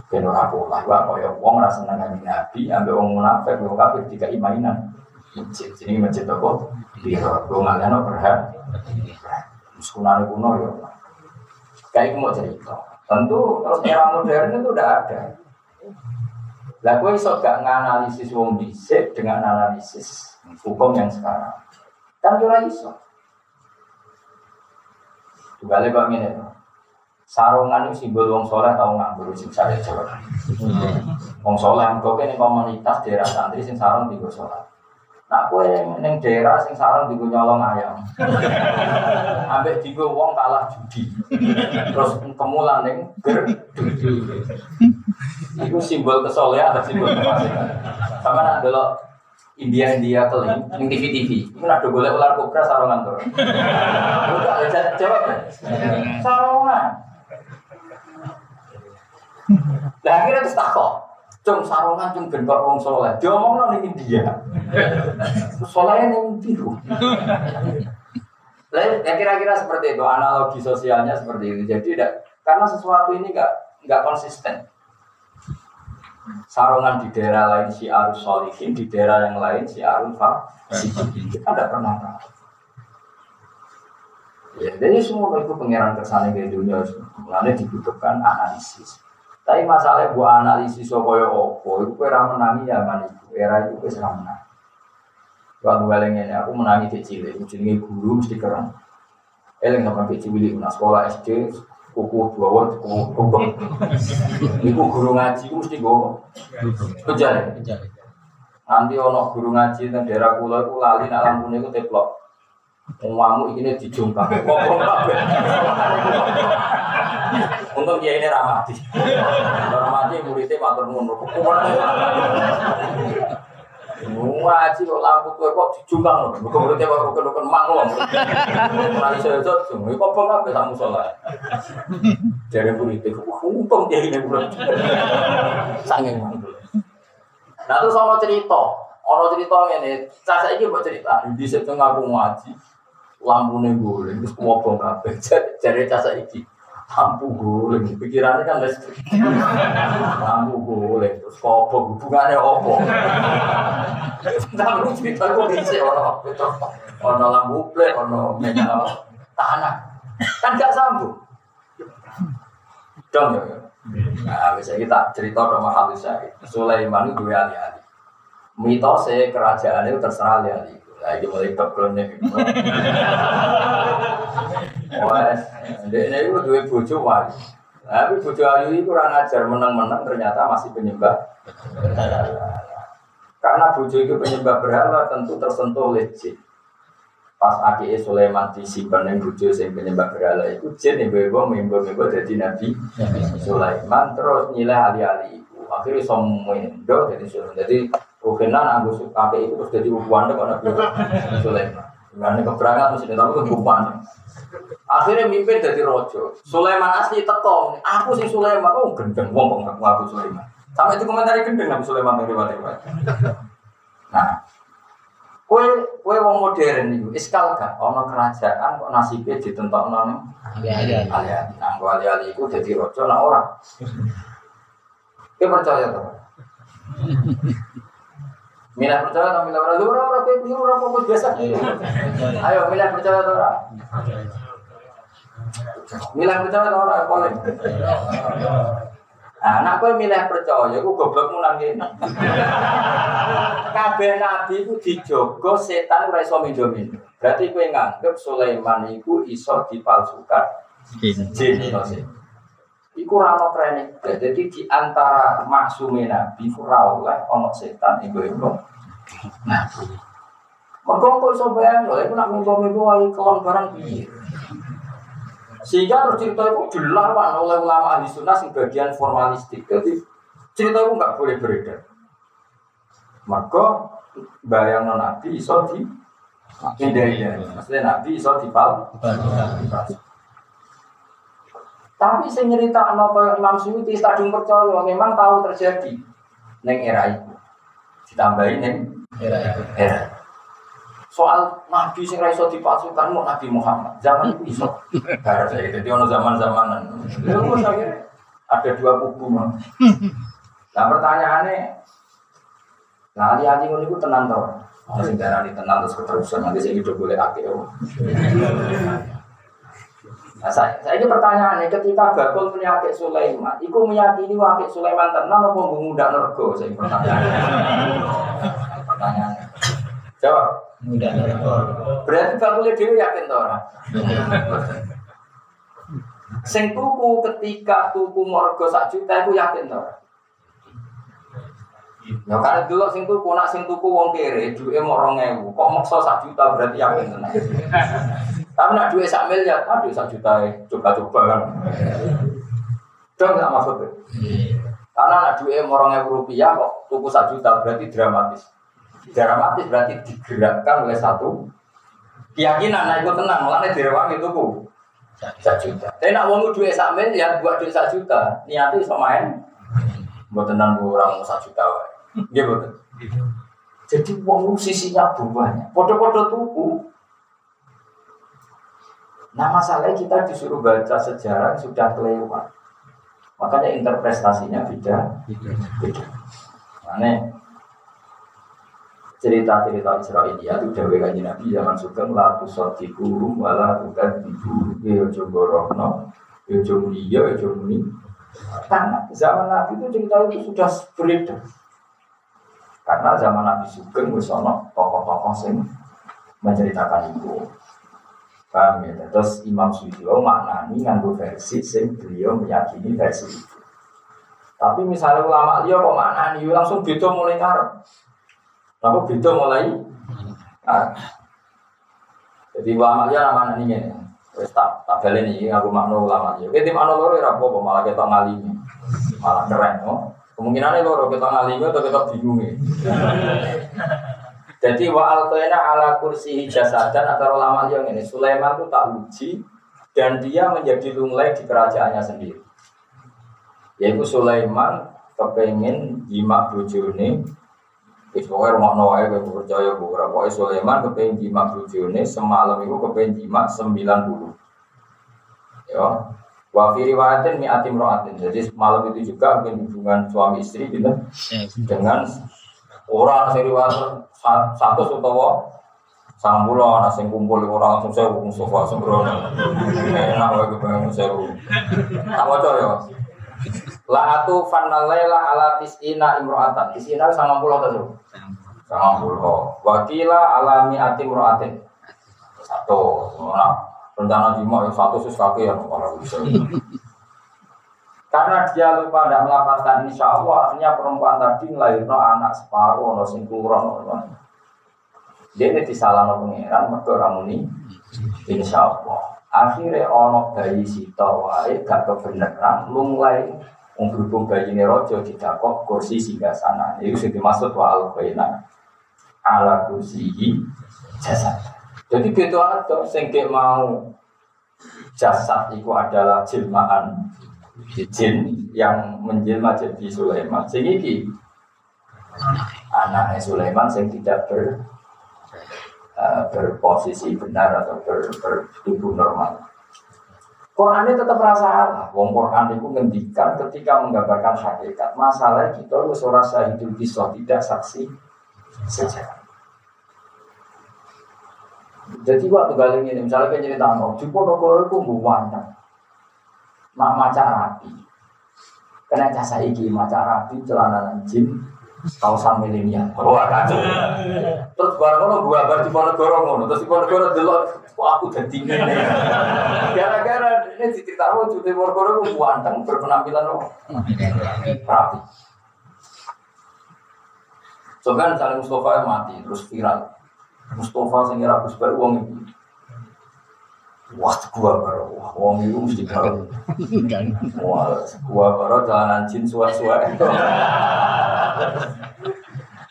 Ben ora pola gua kaya wong ora seneng kanjeng Nabi ambek wong munafik wong kafir tiga mainan. Masjid sini masjid apa? Biro, gue ngalian berhak. Sekunane kuno ya. Kayak mau cerita. Tentu terus era modern itu udah ada. Lah gue iso gak nganalisis wong dhisik dengan analisis hukum yang sekarang. Kan ora iso. Tugale kok ngene Sarungan itu simbol wong soleh tau nganggur sing sare coba. Wong soleh kok kene komunitas daerah santri sing sarung digo sholat. Nak kue neng daerah sing sarung digo nyolong ayam. Ambek digo wong kalah judi. Terus kemulan neng ger itu simbol kesolehan atau simbol kefasikan. Sama nak dulu India India keling, yang TV TV. Itu nak boleh ular kobra sarongan tuh. Udah ada jawab kan? Nah akhirnya terus takut. Cung sarongan cung bentuk wong soleh. Diomong lo nih India. Solehnya nih biru. Lah ya kira-kira seperti itu analogi sosialnya seperti itu. Jadi tidak Karena sesuatu ini nggak nggak konsisten. Sarungan di daerah lain si arus solihin, di daerah yang lain si arus fasikin. Kita tidak pernah tahu. Ya, jadi semua itu pengiran kersane ke dunia, mulanya dibutuhkan analisis. Tapi masalah buat analisis supaya opo, itu kira menangi ya man itu, era itu kira menang. Waktu balik ini aku menangi kecil, itu jadi guru mesti keren. Eleng sama kecil ini, nah sekolah SD, kuku dua wot, kuku kuku. Iku guru ngaji, itu mesti gue kejar. Nanti ono guru ngaji di daerah kulo, itu lali, nak lampunya itu teplok. Umamu ini dijungkang. Untung dia ini ramadi. Ramadi muridnya matur nuwun. Ngaji kok lampu tuh kok dijungkang loh. Bukan muridnya kok rukun rukun mang loh. Nanti saya jod, kok apa kamu sholat? Jadi muridnya, untung dia ini murid. Sanging mantul. Nah terus ono cerita, ono cerita ini, saya ini buat cerita, di situ ngaku ngaji, lampu nih guling terus ngobong kabeh jadi casa iki lampu guling pikirannya kan listrik lampu guling terus kobong hubungannya opo tapi cerita kok bisa orang ono lampu plek ono menyala tanah. Kan gak sambung. Dong ya. Nah bisa kita cerita sama halus saya. Sulaiman itu dua alih-alih mitosnya kerajaan itu terserah alih-alih Nah, mulai backgroundnya. Wah, ini itu dua bojo wali. Tapi bojo ayu itu kurang ajar menang-menang ternyata masih penyembah. Karena bojo itu penyembah berhala tentu tersentuh oleh jin. Pas Aki Sulaiman disimpan yang bojo yang penyembah berhala itu jin yang bawa mimbo-mimbo jadi Nabi Sulaiman terus nilai alih-alih itu. Akhirnya semua jadi Sulaiman. Jadi Rukinan aku suka itu terus jadi hubungan kok Nabi Sulaiman. Gimana keberangan mesti tapi hubungan. Akhirnya mimpin jadi rojo. Sulaiman asli teko. Aku sih Sulaiman. Oh gendeng wong kok ngaku Sulaiman. Sampai itu komentari gendeng Nabi Sulaiman dari riwayat Nah, kue kue wong modern itu iskal gak ono kerajaan kok nasibnya ditentokno ning ali-ali. Nah, ali-ali itu jadi rojo nah orang. Kue percaya tuh. Milah percaya atau milah percaya? Orang orang kayak biru orang kok biasa. Ayo milah percaya atau orang? Milah percaya atau orang? Boleh. Anak kowe milih percaya, aku goblokmu nang kene. Kabeh nabi ku dijogo setan ora iso mindomin. Berarti kowe nganggep Sulaiman iku iso dipalsukan. Jin iso sih. Iku ora ono training. Jadi di antara maksume nabi ora oleh ono setan iku iku. Nah. Mergo kok iso bayang lho, iku nak mimpi-mimpi wae kelon barang piye. Sehingga terus cerita itu dilawan oleh ulama ahli sunnah sebagian formalistik. Jadi cerita itu nggak boleh beredar. Maka bayang nabi iso di hindari Maksudnya nabi iso dipal. Tapi saya cerita nopo Imam Suyuti stadium percaya memang tahu terjadi neng era itu. Ditambahin neng era itu. Era. Soal nabi sing ra iso dipasukan mau Nabi Muhammad. Zaman itu iso. Gara saya jadi ono zaman-zamanan. Ada dua kubu mah. Nah pertanyaannya, nah ali-ali ngono iku tenan to. Ono sing darani tenan terus keterusan nanti saya hidup boleh akeh. Nah, saya, saya ini pertanyaannya ketika Bakul punya Sulaiman, itu meyakini wakil Sulaiman tenang apa muda nergo? Saya pertanyaan. pertanyaannya. Jawab. Muda nergo. Berarti Bakul Dewi yakin toh orang? Sing tuku ketika tuku morgo sak juta itu yakin toh orang? Ya karena dulu sing tuku nak sing tuku wong kere duwe mau 2000 kok maksa sak juta berarti yakin tenan. Tapi nak duit sak miliar, aduh sak juta coba-coba kan. Dong nggak maksudnya. Karena nak duit morong ewu rupiah kok tuku sak juta berarti dramatis. Dramatis berarti digerakkan oleh satu keyakinan. Nah itu tenang, malah direwangi tuku sak juta. Tapi nak uang duit sak miliar buat duit sak juta, niatnya sama main. Buat tenang orang sak juta, Iya betul. Jadi uang sisinya banyak. Podo-podo tuku, Nah masalahnya kita disuruh baca sejarah sudah kelewat. Makanya interpretasinya beda. Beda. Makanya cerita-cerita Israelia itu dawe kanji Nabi zaman sugeng la tusadiku wala bukan ibu ya ya ya karena zaman Nabi itu cerita itu sudah beredar karena zaman Nabi Sugeng wis tokoh-tokoh sing menceritakan itu Paham ya? Terus Imam Suyuti oh, maknani nganggo versi sing beliau meyakini versi itu. Tapi misalnya ulama dia kok maknani langsung beda mulai ngarep. Tapi beda mulai ngarep. Jadi ulama dia nama ini nih. Wes tak tak beli nih aku makna ulama dia. Kita makna loro ya apa malah kita ngalimi. Malah keren oh. Kemungkinannya loro kita ngalimi atau kita bingung Jadi wa alqaina ala kursi jasadan antara ulama yang ini Sulaiman itu tak uji dan dia menjadi lunglai di kerajaannya sendiri. Yaitu Sulaiman kepengen jima bojone Wis pokoke rumah wae kowe percaya ora pokoke Sulaiman kepengen jima bojone semalam itu kepengen jima 90. Ya. Wa fi riwayatin mi'atim ro'atin. Jadi malam itu juga hubungan suami istri gitu dengan orang sing riwayat satu utawa sang pulau ana sing kumpul orang langsung sewu sofa sembrono. Enak wae kepengen sewu. Tak waca ya la atu fanalaila ala tisina imro'atan tisina sama pulau tadi sama pulau wakila alami ati imro'atin satu. Nah, rencana jima yang satu sus kaki yang kalau bisa karena dia lupa tidak melaporkan insya Allah, akhirnya perempuan tadi melahirkan anak separuh, no singkuron, dia ini disalah no pengiran, mereka orang ini insya Allah. Akhirnya ono bayi sita wae gak kebenaran, mulai berhubung bayi ini rojo tidak kok kursi singgah sana. Itu sudah dimaksud wa al ala kursi jasad. Jadi gitu ada, sengke mau jasad itu adalah jilmaan jin yang menjelma jadi Sulaiman. Sehingga anaknya Sulaiman yang tidak ber, uh, berposisi benar atau ber, bertubuh normal. Quran ini tetap rasa Wong Quran itu ngendikan ketika menggambarkan hakikat. Masalah kita harus rasa hidup bisa tidak saksi sejarah. Jadi waktu kali ini misalnya kayak cerita mau, di pondok itu buwan mak maca rapi. Karena jasa iki maca rapi celana jin kausan milenial. Wah kacau. Terus barang ngono gua bar di Ponegoro ngono, terus di Ponegoro delok kok aku dadi ngene. Gara-gara ini diceritakan Cuti Ponegoro ku ganteng berpenampilan rapi. Soalnya saling Mustafa mati terus viral. Mustafa sing ora Gus wong iki. Wah, gua baru, wah, wong itu mesti baru. Wah, gua baru jalanan jin suar-suar.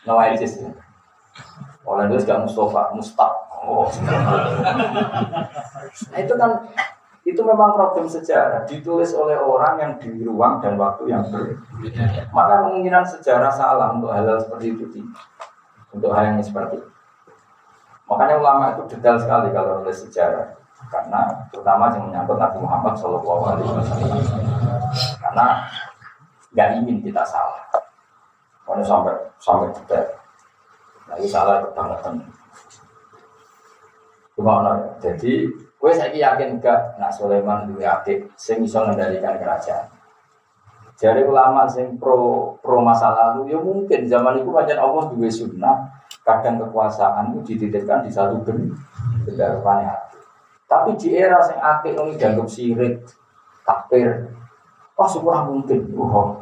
Nama ISIS. Oleh itu gak Mustafa, Mustaq. Oh, nah itu kan itu memang problem sejarah ditulis oleh orang yang di ruang dan waktu yang berbeda. Maka kemungkinan sejarah salah untuk hal-hal seperti itu untuk hal yang seperti itu. Makanya ulama itu detail sekali kalau nulis sejarah karena terutama yang menyangkut Nabi Muhammad Shallallahu Alaihi Wasallam karena nggak ingin kita salah Pokoknya sampai sampai detail lagi salah kebangetan Gimana? Jadi, gue saya yakin gak nak Sulaiman dua adik sing bisa mengendalikan kerajaan. Jadi ulama sing pro pro masa lalu ya mungkin zaman itu macam Allah dua sunnah kadang kekuasaan itu dititipkan di satu benda benda tapi di era yang akeh ini dianggap sirik, takbir. Wah, syukur mungkin. Wah.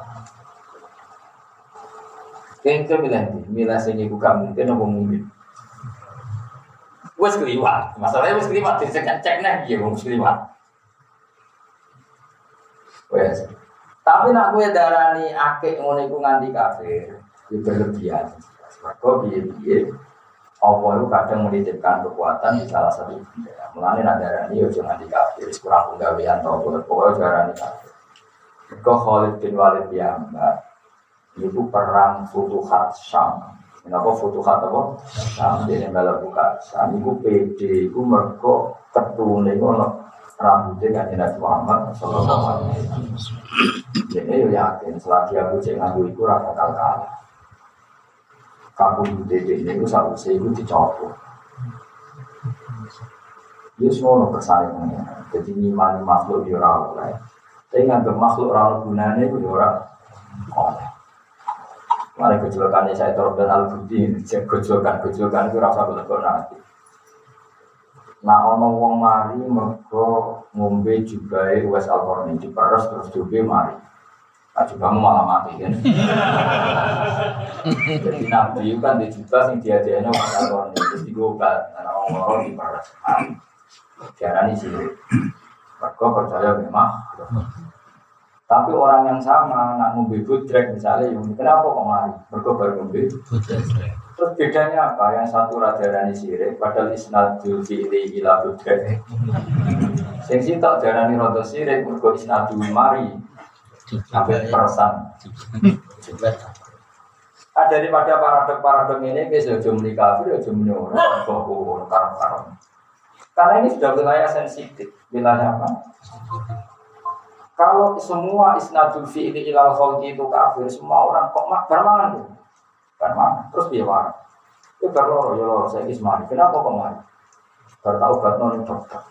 Kayaknya milih milih sing iku gak mungkin apa mungkin. Wes keliwat, masalahnya wes keliwat, dicek cek nih, ya wes keliwat. Wes. Tapi nak gue darani akeh ngono iku nganti kafir, ya berlebihan. Kok biye-biye Allah itu kadang menitipkan kekuatan di salah satu benda. Mulanya nak darani yo jangan dikafir, kurang penggawean atau boleh pokoknya darani kafir. Kau Khalid bin Walid ya mbak, itu perang Futuhat Syam. Kenapa foto kata apa? Sampai ini malah buka. Sami ku PD, ku merko ketune ngono rambutnya kan Nabi Muhammad Sallallahu Alaihi Wasallam. Jadi yo yakin selagi aku cek nganggu itu bakal kalah. Kamu dede satu saya itu dicopot. Dia semua kersane pengen. Jadi iman makhluk di orang lain. Tapi nganggep makhluk orang gunanya itu orang oleh. Mana kecelakaan saya dan al-budi, kecelakaan-kecelakaan itu rasa berlebihan nanti. Nah, ono wong mari mergo ngombe juga wes alkorni diperes terus juga mari. Nah, juga malah mati kan. Jadi nabi itu kan dijuta sing dia dia wes alkorni terus digobat. Nah, orang orang diperes. Tiara ini sih. Mergo percaya memang. Tapi orang yang sama nak ngombe budrek misalnya, yang kenapa kok mari? Mergo baru ngombe Terus bedanya apa? Yang satu raja darani sirik, padahal isnadul fi'li ila budrek. Sing sitok darani rada sirik, mergo isnadul mari. Sampai perasaan. Ada daripada paradok-paradok ini, kita sudah muni kafir, sudah muni orang, karang-karang. Karena ini sudah wilayah sensitif. Wilayah apa? Kalau semua isnadul fi'li ilal khalqi itu kafir, semua orang kok mak bermangan tuh. Bermangan. Terus dia marah. Itu berloro, ya loro, saya kismari. Kenapa kok marah? Bertahu bat non dokter.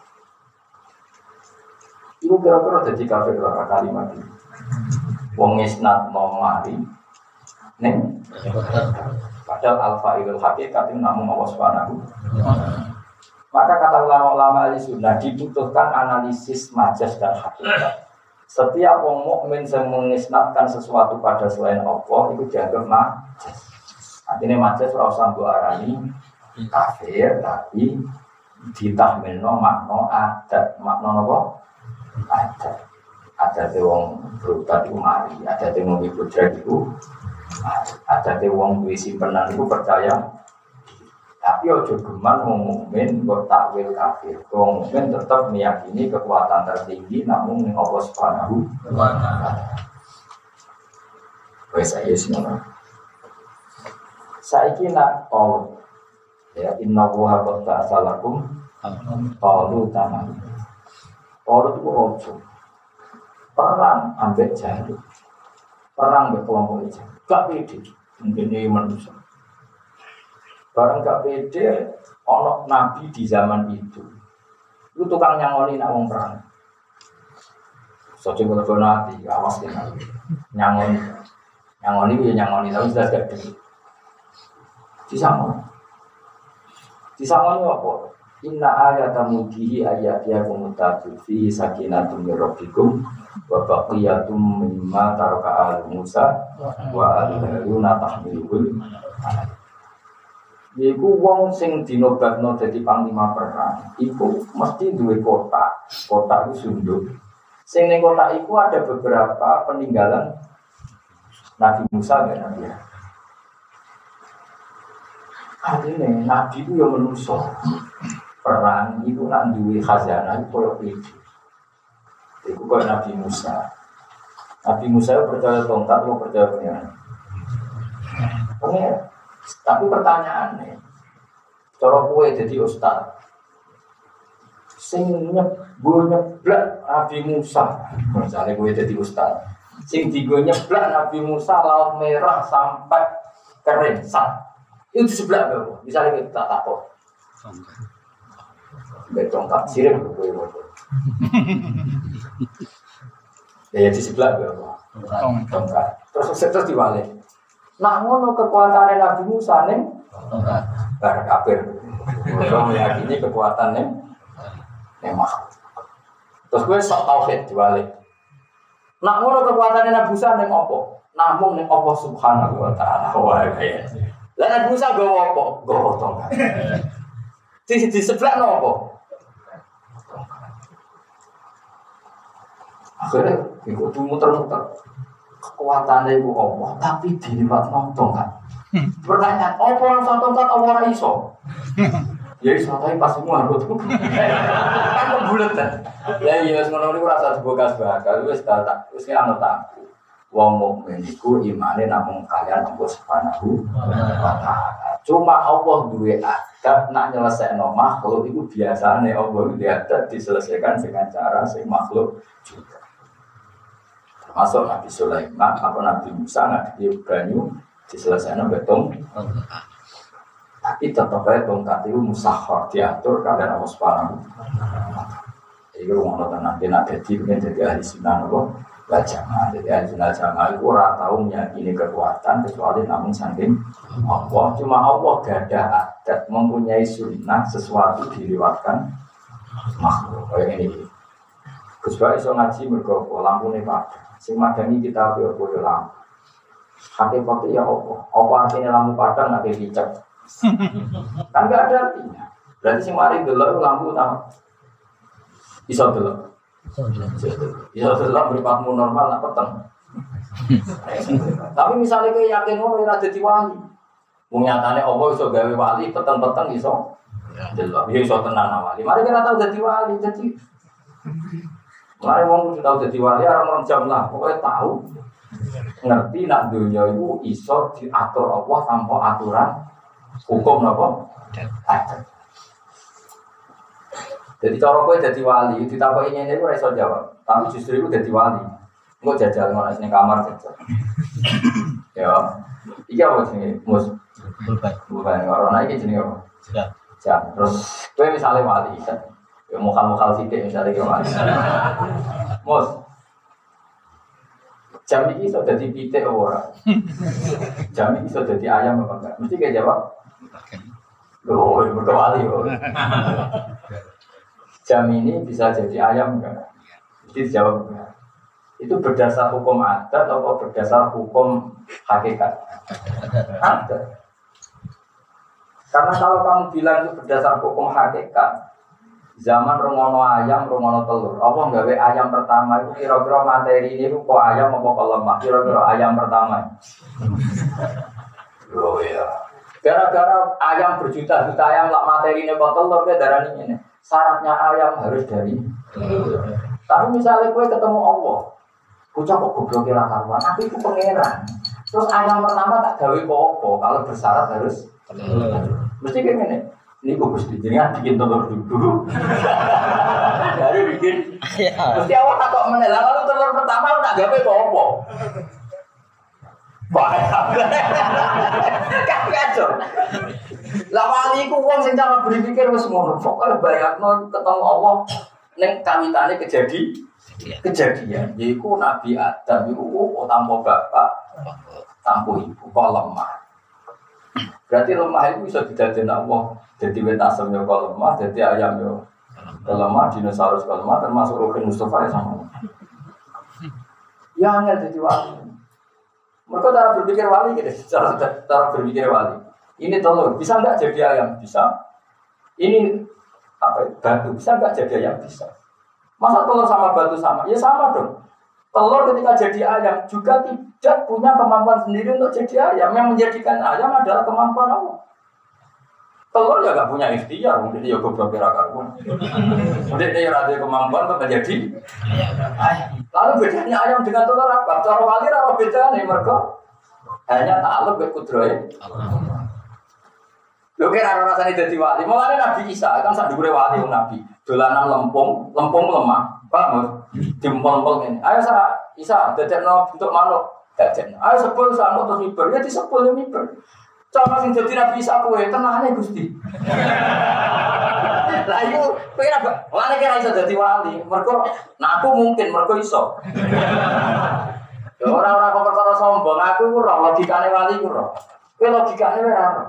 Itu kira-kira jadi kafir lah kalimat ini. Wong isnad mau mari. Neng. Padahal alfa ilul hakikat itu namun Allah subhanahu maka kata ulama-ulama ahli sunnah dibutuhkan analisis majas dan hakikat. Setiap wong mukmin yang mengisnatkan sesuatu pada selain Allah itu dianggap majas. Artinya majas ora usah arani kafir tapi ditahmilno makna adat makna apa? Adat. Ada te wong berutat itu mari, ada te wong ibu itu ada te wong duwe simpenan itu percaya tapi ojo geman wong mukmin kok takwil kafir. Wong mukmin tetap meyakini kekuatan tertinggi namun ning Allah Subhanahu wa taala. Wes saya semua. Saiki nak tol ya inna wa qad ta'alakum qalu tamam. Tol itu ojo. Perang ambek jahat. Perang ambek kelompok itu. Gak pede. Mungkin ini manusia. Barang gak pede, ono nabi di zaman itu. Itu tukang nyangoni nak wong perang. Sojo kalau nanti, awas ya nabi. Nyangoni, nyangoni ya nyangoni, tapi sudah gak di. Disangoni. Disangoni apa? Inna ayat mudihi ayat ya kumutatu fi sakinatum mirrobikum wa baqiyatum mimma taraka al Musa wa al Haruna tahmilul Iku wong sing dinobatno dadi panglima perang, iku mesti duwe kota. Kota itu sunduk. Sing ning kota iku ada beberapa peninggalan Nabi Musa ya Nabi. Artinya Nabi itu yang menuso perang itu nak duwe khazanah itu koyo itu. Iku koyo Nabi Musa. Nabi Musa percaya tongkat, mau percaya pengiran. Pengiran. Tapi pertanyaannya, cara kue jadi ustad, sing gue nyeblak Nabi Musa, misalnya gue jadi ustad, sing di gue nyeblak Nabi Musa laut merah sampai kering sat, itu sebelah gue, misalnya kita tak takut. Betongkat sirim gue Ya di sebelah gue, tongkat. Terus terus diwalik. Nah ngono kekuatan Nabi Musa nih, bar kafir. Mereka meyakini kekuatan nih, memang. Terus gue sok tauhid diwalik. Nah ngono kekuatan Nabi Musa nih opo? Namun nih opo subhanahu wa taala. Wah kayak. Lah Nabi Musa gue opo? Gue tongkat. Di di sebelah nopo? Akhirnya, ikut muter-muter kekuatannya ibu Allah, tapi diliwat nonton kan. Hmm. Pertanyaan, apa yang satu tongkat apa orang iso? Ya iso tapi pas semua harus kan bulat kan. Ya iya semono niku rasa dibogas bakal wis tak wis anu tak. wong mukmin iku imane namung kalian Allah Subhanahu wa taala. Cuma Allah duwe adab nak nyelesaikno makhluk itu biasane Allah duwe adab diselesaikan dengan cara sing makhluk juga. Termasuk Nabi Sulaiman atau Nabi Musa Nabi Ibrahim diselesaikan betung. Tapi tetap aja tongkat itu musahar diatur kalian Allah Subhanahu Jadi rumah nonton nanti nak jadi jadi ahli sunnah lah jamaah jadi ahli jamaah itu orang tahu meyakini kekuatan kecuali namun saking Allah. Cuma Allah gak ada adat mempunyai sunnah sesuatu diriwatkan makhluk. Kayak ini. Gus Baik so ngaji mergopo lampu nih pak sing madani kita apa ya lampu hakikatnya ya Allah apa artinya lampu padang nanti dicek? Kan gak ada artinya. Berarti sing mari dulu lampu tahu bisa dulu Ya setelah berpakmu normal lah peteng. Tapi misalnya kayak yakin ngono ora dadi wali. Wong nyatane apa iso gawe wali peteng-peteng iso. Delok. Ya iso tenan wali. Mari kita tahu dadi wali dadi Mari wong kudu tahu dadi wali orang-orang jam lah, pokoknya tahu ngerti nak dunia itu iso diatur Allah tanpa aturan hukum apa? Ada. Jadi cara kowe jadi wali, ditakoki ini ora iso jawab. Tapi justru itu jadi wali. Engko jajal ngono sing kamar jajal. ya. Iki apa sih Mus? Bukan. Bukan orang iki jenenge apa? Siap. Terus kowe misalnya wali. Ya mukal-mukal sithik misalnya wali. Mus. Jam ini iso dadi pitik ora? Jam ini iso dadi ayam apa enggak? Mesti kayak jawab. Loh, berkewali. jam ini bisa jadi ayam enggak? Jadi dijawab enggak. Itu berdasar hukum adat atau berdasar hukum hakikat? Adat. Karena kalau kamu bilang itu berdasar hukum hakikat, zaman rungono ayam, rungono telur. Allah nggawe ayam pertama? Itu kira-kira materi ini kok ayam apa kok lemah? Kira-kira ayam pertama. Oh ya. Gara-gara ayam berjuta-juta ayam lah materi ini kok telur ke darah ini. Syaratnya ayam harus dari tapi misalnya gue ketemu Allah bocah kok goblok kira karuan aku itu pangeran. Terus ayam pertama tak gawe popo kalau bersyarat harus mesti kayak gini ini gue mesti jadi bikin telur dulu dari bikin. Mesti awal tak kok menela lalu telur pertama tak gawe popo Bahaya. Kan kacau. Lah wali ku wong sing cara berpikir wis ngono. Pokoke bayangno ketemu Allah. Ning kawitane kejadi kejadian. Yaiku Nabi Adam iku oh, tanpa bapak tanpa ibu. Kok lemah. Berarti lemah itu bisa didadekno Allah. Jadi wet asam yo kok lemah, jadi ayam yo lemah, dinosaurus kok lemah termasuk Rukin Mustafa ya sama. Ya angel jadi wali. Mereka cara berpikir wali gitu, cara, cara berpikir wali. Ini telur, bisa nggak jadi ayam? Bisa. Ini apa ya, batu, bisa nggak jadi ayam? Bisa. Masa telur sama batu sama? Ya sama dong. Telur ketika jadi ayam juga tidak punya kemampuan sendiri untuk jadi ayam. Yang menjadikan ayam adalah kemampuan Allah. Telur ya gak punya ikhtiar, mungkin dia goblok kira karuan. Mungkin dia ada kemampuan untuk menjadi ayam. Lalu bedanya ayam dengan telur apa? Cara wali apa bedanya mereka? Hanya takluk ke kudroy. Lho kira ora rasane dadi wali. Mulane Nabi Isa kan sak dhuwure wali Nabi. Dolanan lempung, lempung lemah. Paham? Dimpol-pol ngene. Ayo sa Isa dadekno bentuk manuk. Dadekno. Ayo sepul sa terus miber. Ya disepul ya miber. Cara sing dadi Nabi Isa kowe tenane Gusti. Lah iku kowe ora wali kira iso dadi wali. Mergo nah aku mungkin mergo iso. Ya ora-ora kok perkara sombong, aku ku ora logikane wali ku ora. Kowe logikane ora.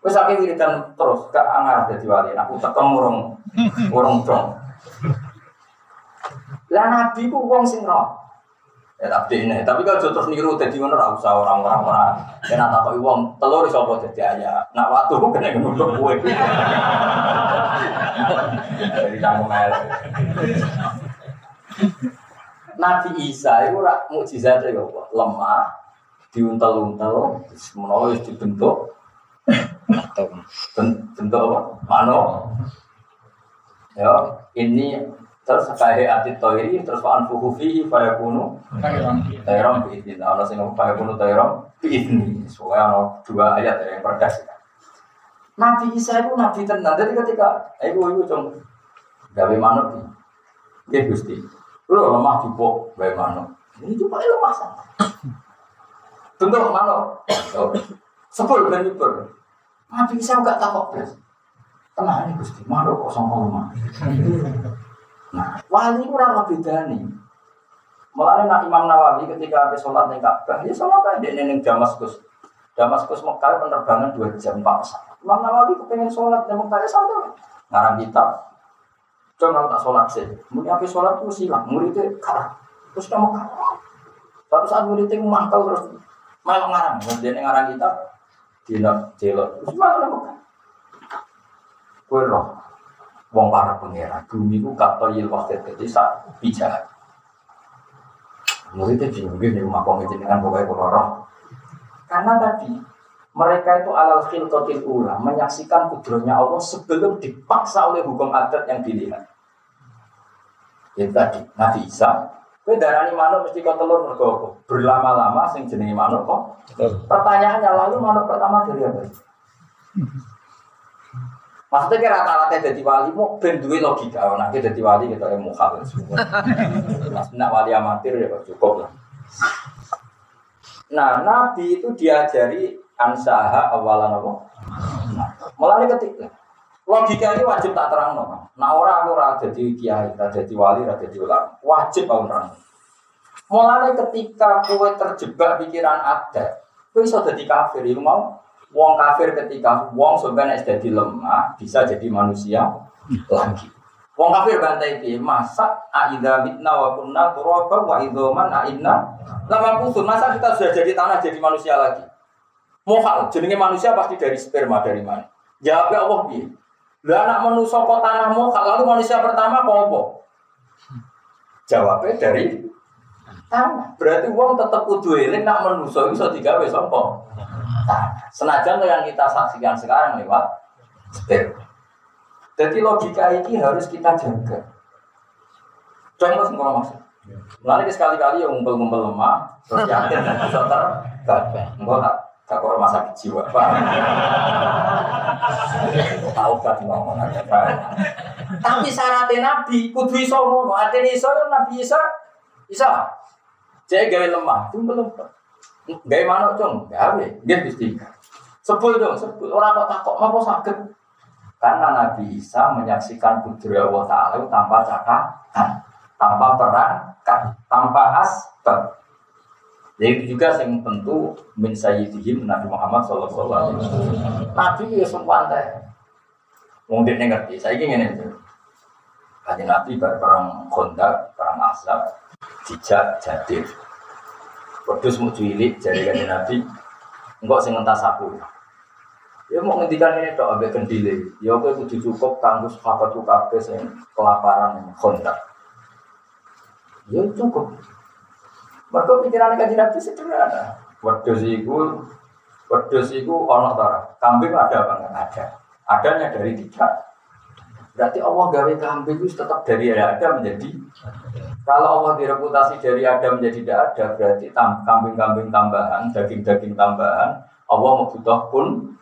Wis akeh wiridan terus gak angar dadi wali. Aku tekem urung urung dong. Lah nabi ku wong sing roh. Ya tapi ini, tapi kalau terus niru jadi mana ora usah orang-orang ora. Kena takoki wong telur iso apa dadi ayam. Nak waktu kena nutuk kowe. Jadi kamu mel. Nabi Isa itu rak mukjizat ya lemah, diuntel-untel, menawa dibentuk bentuk apa? Mano. Ya, ini Terus kaya hati toiri terus pak anfuhu fihi faya kunu tayrom biidin. Allah sing faya kunu tayrom biidni. Soalnya ada dua ayat yang perdas. Nabi Isa itu nabi tenan. Jadi ketika ibu ibu cung gawe manuk. Nggih Gusti. Lu lemah jupuk gawe manuk. Ini juga lemah sama. Bentuk manuk. Sepul ben nyukur. Nabi Isa enggak takut belas. Tenang nih Gusti, manuk kok sama lemah. Nah, wali itu orang beda nih. Mulanya nak Imam Nawawi ketika habis sholat di Ka'bah, ya sholat aja di neng Damaskus. Damaskus Mekah penerbangan dua jam empat pesawat. Imam Nawawi kepengen sholat di Mekah ya santai. Ngarang kitab. Jangan tak sholat sih. Mungkin habis sholat itu silang, muridnya kalah. Terus kamu kalah. Suatu saat muridnya mangkal terus malah ngarang. Kemudian ngarang kitab, dina jelot. Terus malah. Kue roh, wong para pangeran bumi ku kato yil waktu jadi sak bijak muridnya bingung nih rumah kong dengan pokoknya koloroh karena tadi mereka itu alal khilqatil ula menyaksikan kudronya Allah sebelum dipaksa oleh hukum adat yang dilihat. Itu tadi Nabi Isa Kowe darani manuk mesti kau telur mergo Berlama-lama sing jenenge manuk kok. Pertanyaannya lalu manuk pertama dari apa? Maksudnya kira rata-rata jadi wali, mau ben duwe logika, nanti jadi wali kita yang mukhal Mas nak wali amatir ya cukup lah. Nah, Nabi itu diajari ansaha awalan apa? Melalui ketika logika ini wajib tak terang no. Nah orang aku rada jadi kiai, rada jadi wali, rada jadi ulama, wajib aku terang. Mulai ketika kue terjebak pikiran ada, kue bisa jadi kafir, mau Wong kafir ketika wong sebenarnya jadi lemah bisa jadi manusia lagi. Wong kafir bantai piye? Masa aida mitna wa kunna turaba wa idoman aina lama kusur. Masa kita sudah jadi tanah jadi manusia lagi? Mohal, jenenge manusia pasti dari sperma dari mana? Jawabnya Allah piye? Lah anak manusia kok tanah mohal, lalu manusia pertama kok apa? Jawabnya dari tanah. Berarti wong tetap kudu eling nak manusia iso digawe sapa? Senajan yang kita saksikan sekarang lewat sperma. Jadi logika ini harus kita jaga. Contoh semua maksud. Lalu sekali-kali yang ngumpul-ngumpul lemah, terus dan bisa tergabah. Enggak tak tak rumah sakit jiwa, pak. Tahu kan ngomong pak. Tapi syaratnya Nabi, kudu iso ngono. Artinya iso, Nabi iso, iso. Jadi gawe lemah, itu belum. Gawe mana dong? Gawe, dia mesti. Sebul dong, sebul. Orang kok takut, apa sakit? Karena Nabi Isa menyaksikan putri Allah Ta'ala tanpa cakapan, tanpa perangkat, tanpa asbab. Jadi juga yang tentu min sayyidihim Nabi Muhammad sallallahu alaihi wasallam. Nabi ya sempat teh. Mungkin ngerti, saya ingin itu. Kaji Nabi perang kondak, perang asab, jejak, jadir. Wedus mau cilik jadi kan Nabi. Enggak sing entas aku. Ya mau ngendikan ini dok ambek kendile. Ya kowe kudu cukup kanggo sahabat kabeh sing kelaparan kontak. Ya cukup. Mereka pikiran kaji Nabi sederhana. Wedus iku wedus iku ana ta Kambing ada apa enggak ada? Adanya dari tiga. Berarti Allah gawe kambing itu tetap dari ada menjadi kalau Allah direputasi dari ada menjadi tidak ada, berarti kambing-kambing tambahan, daging-daging tambahan, Allah mau butuh pun.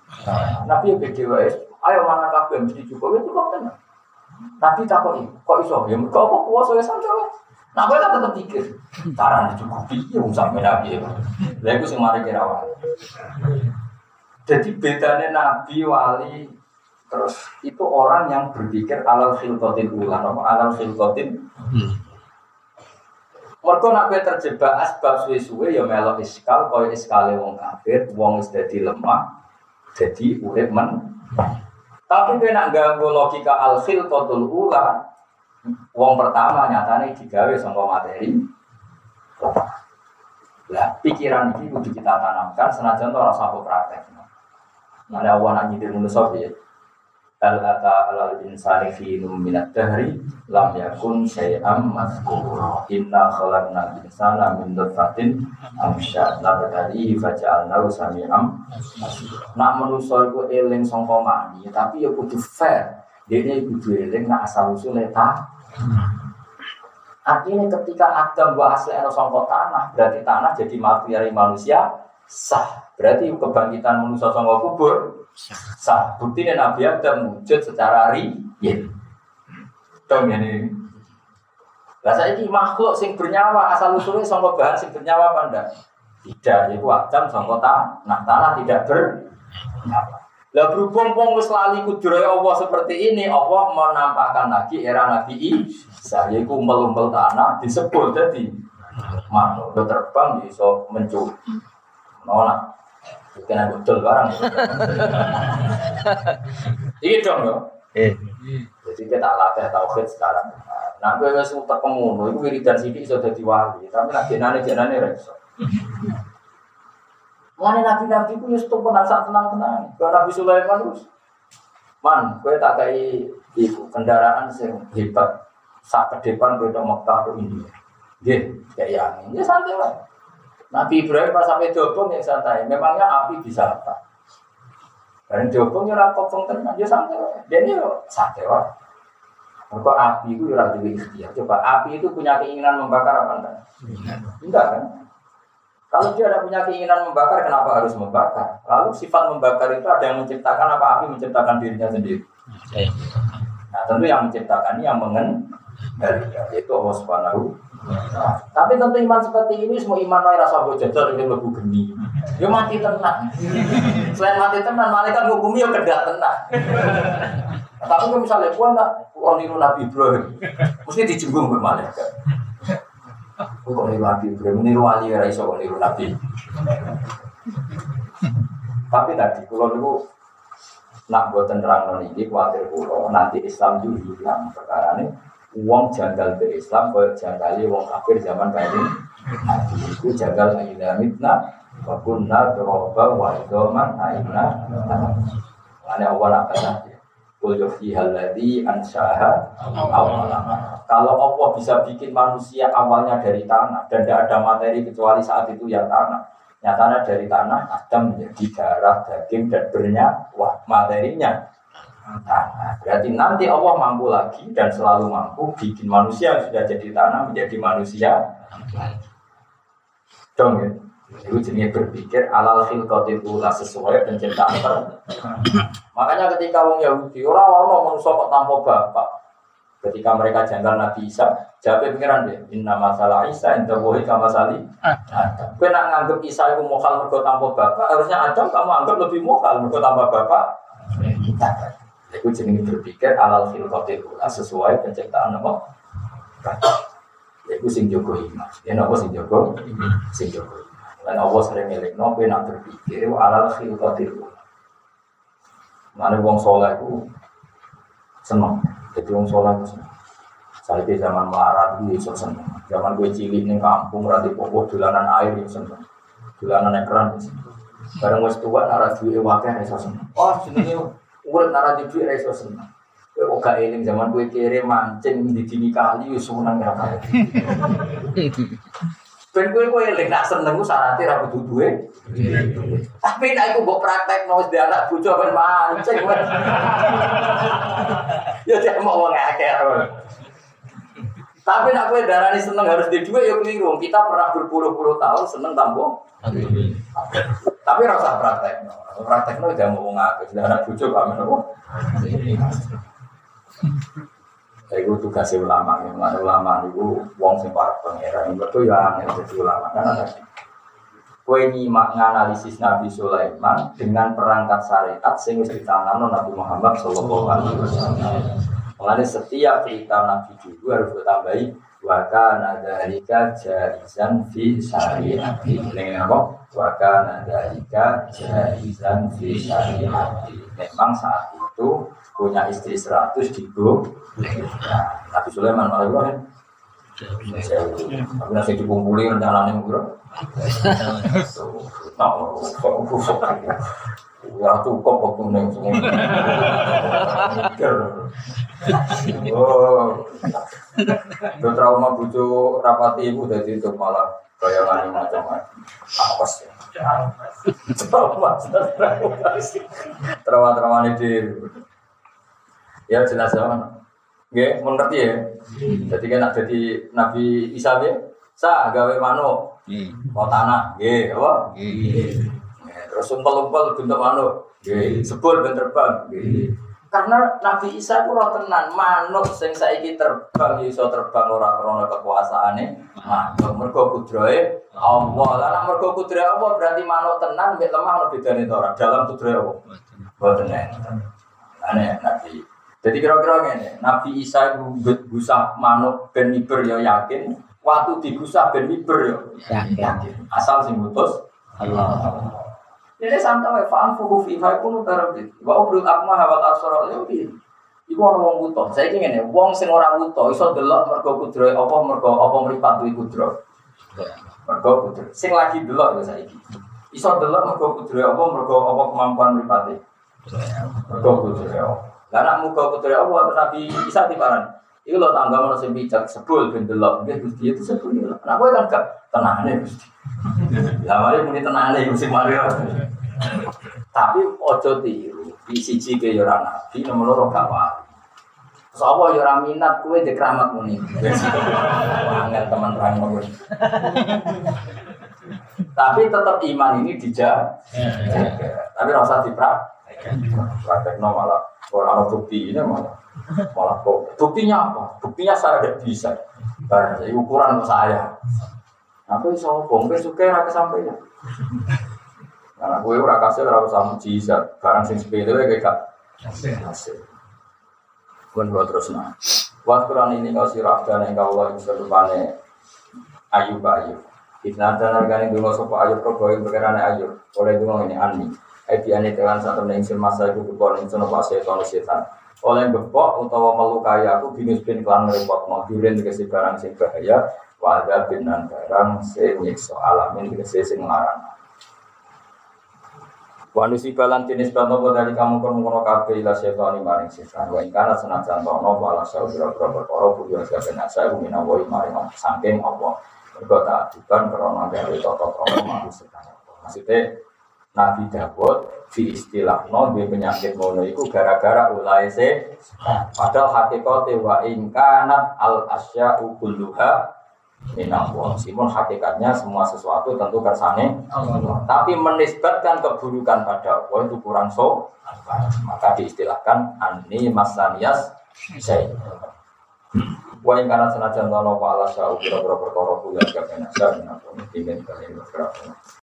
Nabi yang gede wae, ayo mana kabeh mesti cukup itu kok tenan. Nabi takoi, kok iso? Ya mergo apa kuwasa ya santai. Nah, gue kan tetap pikir, cara dicukupi, ya sampai nabi ya. Lah itu sing mari kira Jadi bedanya nabi, wali, terus itu orang yang berpikir alal khilqatin ulan, apa alal khilqatin mereka nak terjebak asbab suwe-suwe ya melok iskal, kau iskale wong kafir, wong wis dadi lemah, jadi urip men. Tapi kowe nak ganggu logika al khilqatul ula, wong pertama nyatane digawe sangka materi. Lah pikiran ini kudu kita tanamkan senajan ora sapa praktek. Nah, ada awan nak nyitir manusa piye? Al ata alal insani fi minat dahri lam yakun syai'am mazkura inna khalaqna insana min nutfatin amsyad nabtali faja'alnahu sami'am nak manusa iku eling sangka mani tapi ya kudu fair dene kudu eling nak asal usule ta Artinya ketika Adam buat asli atau songkot tanah, berarti tanah jadi materi manusia sah. Berarti kebangkitan manusia songkot kubur sah. Bukti Nabi Adam wujud secara real. Dong ini. Lah saya ini makhluk sing bernyawa asal usulnya songkot bahan sing bernyawa apa enggak? Tidak, itu Adam songkot tanah. Nah tanah tidak bernyawa. Lah berhubung wong wis lali Allah seperti ini, Allah menampakkan lagi era Nabi Isa yaiku umpel-umpel tanah disebut jadi makhluk terbang iso mencuri. Nona. Kena betul barang. Iya dong. Eh. Jadi kita latih tauhid sekarang. Nah, gue wis utek pengono, iku wiridan sithik iso dadi wali, tapi nek jenane-jenane ra iso. Mulane nabi-nabi ku wis tumpun sak tenang-tenang. Kalau Nabi Sulaiman Man, gue tak kayak itu kendaraan sing hebat. Saat ke depan gue udah Mekah ke India. Dia kayak yang ini, ya santai lah. Nabi Ibrahim pas sampai dobong ya santai. Memangnya api bisa apa? Karena dobong ya rapot tenang, dia santai lah. Dia ini santai lah. Kok api itu ya juga ikhtiar. Coba api itu punya keinginan membakar apa enggak? Enggak kan? Kalau dia ada punya keinginan membakar, kenapa harus membakar? Lalu sifat membakar itu ada yang menciptakan apa api menciptakan dirinya sendiri. Nah tentu yang menciptakan ini yang mengendali, yaitu Allah Subhanahu. Nah, tapi tentu iman seperti ini semua iman wae rasa bojajar ini lebih geni. Yo mati tenang. Selain mati tenang, malaikat ngukumi yo kedak tenang. Tapi kalau misalnya gua nak niru Nabi Ibrahim, mesti dijenggung ke malaikat. Kok niru Nabi Ibrahim, niru wali ya iso niru Nabi. Tapi tadi kalau niku nak buat terang ini khawatir pulau nanti Islam juga hilang perkara ini uang janggal ke Islam kau janggali uang kafir zaman ini. Itu janggal aina mitna wa kunna turoba wa idoman aina mana awal Kullu fihal ladzi ansyaha Kalau Allah bisa bikin manusia awalnya dari tanah dan tidak ada materi kecuali saat itu ya tanah. Nyatanya dari tanah Adam menjadi darah, daging dan bernyawa materinya tanah. Berarti nanti Allah mampu lagi dan selalu mampu bikin manusia yang sudah jadi tanah menjadi manusia. Dong ya. Itu jenis berpikir alal khilqatil ula sesuai penciptaan. Makanya ketika wong Yahudi orang orang manusia kok tanpa bapak. Ketika mereka janggal Nabi Isa, jawab pengiran deh, inna masalah Isa, inta wohi kama sali. Kue nak nganggep Isa itu mokal mergo tanpa bapak, harusnya Adam kamu anggap lebih mokal mergo tanpa bapak. Itu jenis berpikir alal ula sesuai penciptaan apa? Itu sing jogo iman. Ya nopo sing jogo? Sing jogo dan Allah sering milik nopo nak berpikir alal khilqatil Mana wong soleh itu seneng. Jadi wong soleh itu seneng. Saya di zaman melarat itu bisa seneng. Zaman gue cilik nih kampung rati pokok dolanan air itu seneng. Dolanan ekran itu seneng. Barang wis tua nara duwe wakil iso seneng. Oh jenenge urip nara duwe iso seneng. Kowe gak eling zaman gue kere mancing di dini kali wis seneng ya Ben kowe kowe lek nak seneng ku syaratnya ra kudu. Tapi nek aku mbok praktek no wis anak bojo ben mancing. Ya dia mau wong. Tapi nak kowe darani seneng harus di duwe ya keliru. Kita pernah berpuluh-puluh tahun seneng tampo. Tapi rasa praktek. Praktek no dia mau wong akeh. Anak bojo kami nopo. Iku tugasnya ulama, yang ulama itu wong sing para pangeran, itu ya yang jadi ulama karena tadi. Kue nyimak nganalisis Nabi Sulaiman dengan perangkat syariat sing wis Nabi Muhammad Shallallahu Alaihi Wasallam. Mengenai setiap cerita Nabi juga harus ditambahi waka nadalika jarizan fi syariat. Dengan apa? Waka nadalika jarizan fi syariat. Memang saat itu punya istri seratus digo Nabi Sulaiman malah kan tapi nasi dikumpuli rencananya bro ya cukup waktu neng semua oh. Itu trauma bucu rapati ibu dari itu malah bayangan macam-macam. Awas ya trauma trauma trauma ini ya jelas ya. Nggih, mengerti ya. Jadi kan ada di Nabi Isa ya, sa gawe manuk, kau tanah, nggih, apa? Terus umpel-umpel bentuk nggih, sebul ben terbang. Karena Nabi Isa itu roh tenan, manuk sing saiki terbang iso terbang ora krana kekuasaane. Manuk mergo kudrahe Allah. Lah nek mergo kudrahe Allah berarti manuk tenan mek lemah ono bedane to ora dalam kudrahe Allah. Boten enten. Ane Nabi. Jadi kira-kira ngene, Nabi Isa itu gusah manuk ben miber ya yakin, waktu digusah ben miber ya Yakin. Asal sing mutus Allah. Jadi santai, fa'an fuhu fi fa'ikunu tarabit. Wa ubrul akma hawat asara ya piye? Iku ana wong buta. Saiki ngene, wong sing ora buta iso delok mergo kudrohe apa mergo apa mripat duwe kudro. Mergo kudro. Sing lagi delok ya saiki. Iso delok mergo kudrohe apa mergo apa kemampuan mripate. Mergo kudrohe. Lah nek muga kudrohe apa Nabi Isa diparan. Iku lho tangga ono sing bijak sebul ben delok. Nggih Gusti itu sebul. Nah kowe kan gak tenane Gusti. Lah muni tenane Gusti Mario. Tapi ojo tiru. Di siji ke yo ora nabi, nomor loro gak apa yo ora minat kowe di keramat muni. Angel teman terang ngono. Tapi tetap iman ini dijaga. Tapi rasa diprak. Praktekno malah orang bukti ini malah malah kok buktinya apa? Buktinya saya tidak bisa. Barang ukuran saya. Aku iso ngomong, kowe suka ora kesampaian. Karena gue ora kasih ora usah mujizat, barang sing sepele wae gak hasil. Pun terus nah. Buat Quran ini kau sirah dan yang kau Allah bisa rupane ayu ayu. Kita dan harganya dulu sopo ayu proboy berkenan ayu. Oleh dulu ini ani. Ayo ane tekan satu neng masa itu kebon itu nopo setan setan. Oleh gepok utawa melukai aku binus bin klan repot mau duren dikasih barang sing bahaya. Wada binan barang sing nyiksa alamin dikasih sing larang. Wanusi balan jenis bantu dari kamu kono kono kafe ila setan maring setan. Wa ingkana senajan tono wala sau biro biro berkoro budiyo sebagai nasa ibu mina woi maring sangking Allah. Mereka tak karena dari toto krono mahu setan. Maksudnya Nabi Dawud di istilah no di penyakit mono itu gara-gara ulai se. Padahal hakikatnya wa ingkanat al asya kulluha minallah. Meskipun hakikatnya semua sesuatu tentu kersane Allah. Tapi menisbatkan keburukan pada Allah itu kurang so. Maka diistilahkan ani masanias saya. Wa yang karena senajan tono wa ala sya'u kira-kira perkara enak sya'u minallah. Ingin kalian bergerak.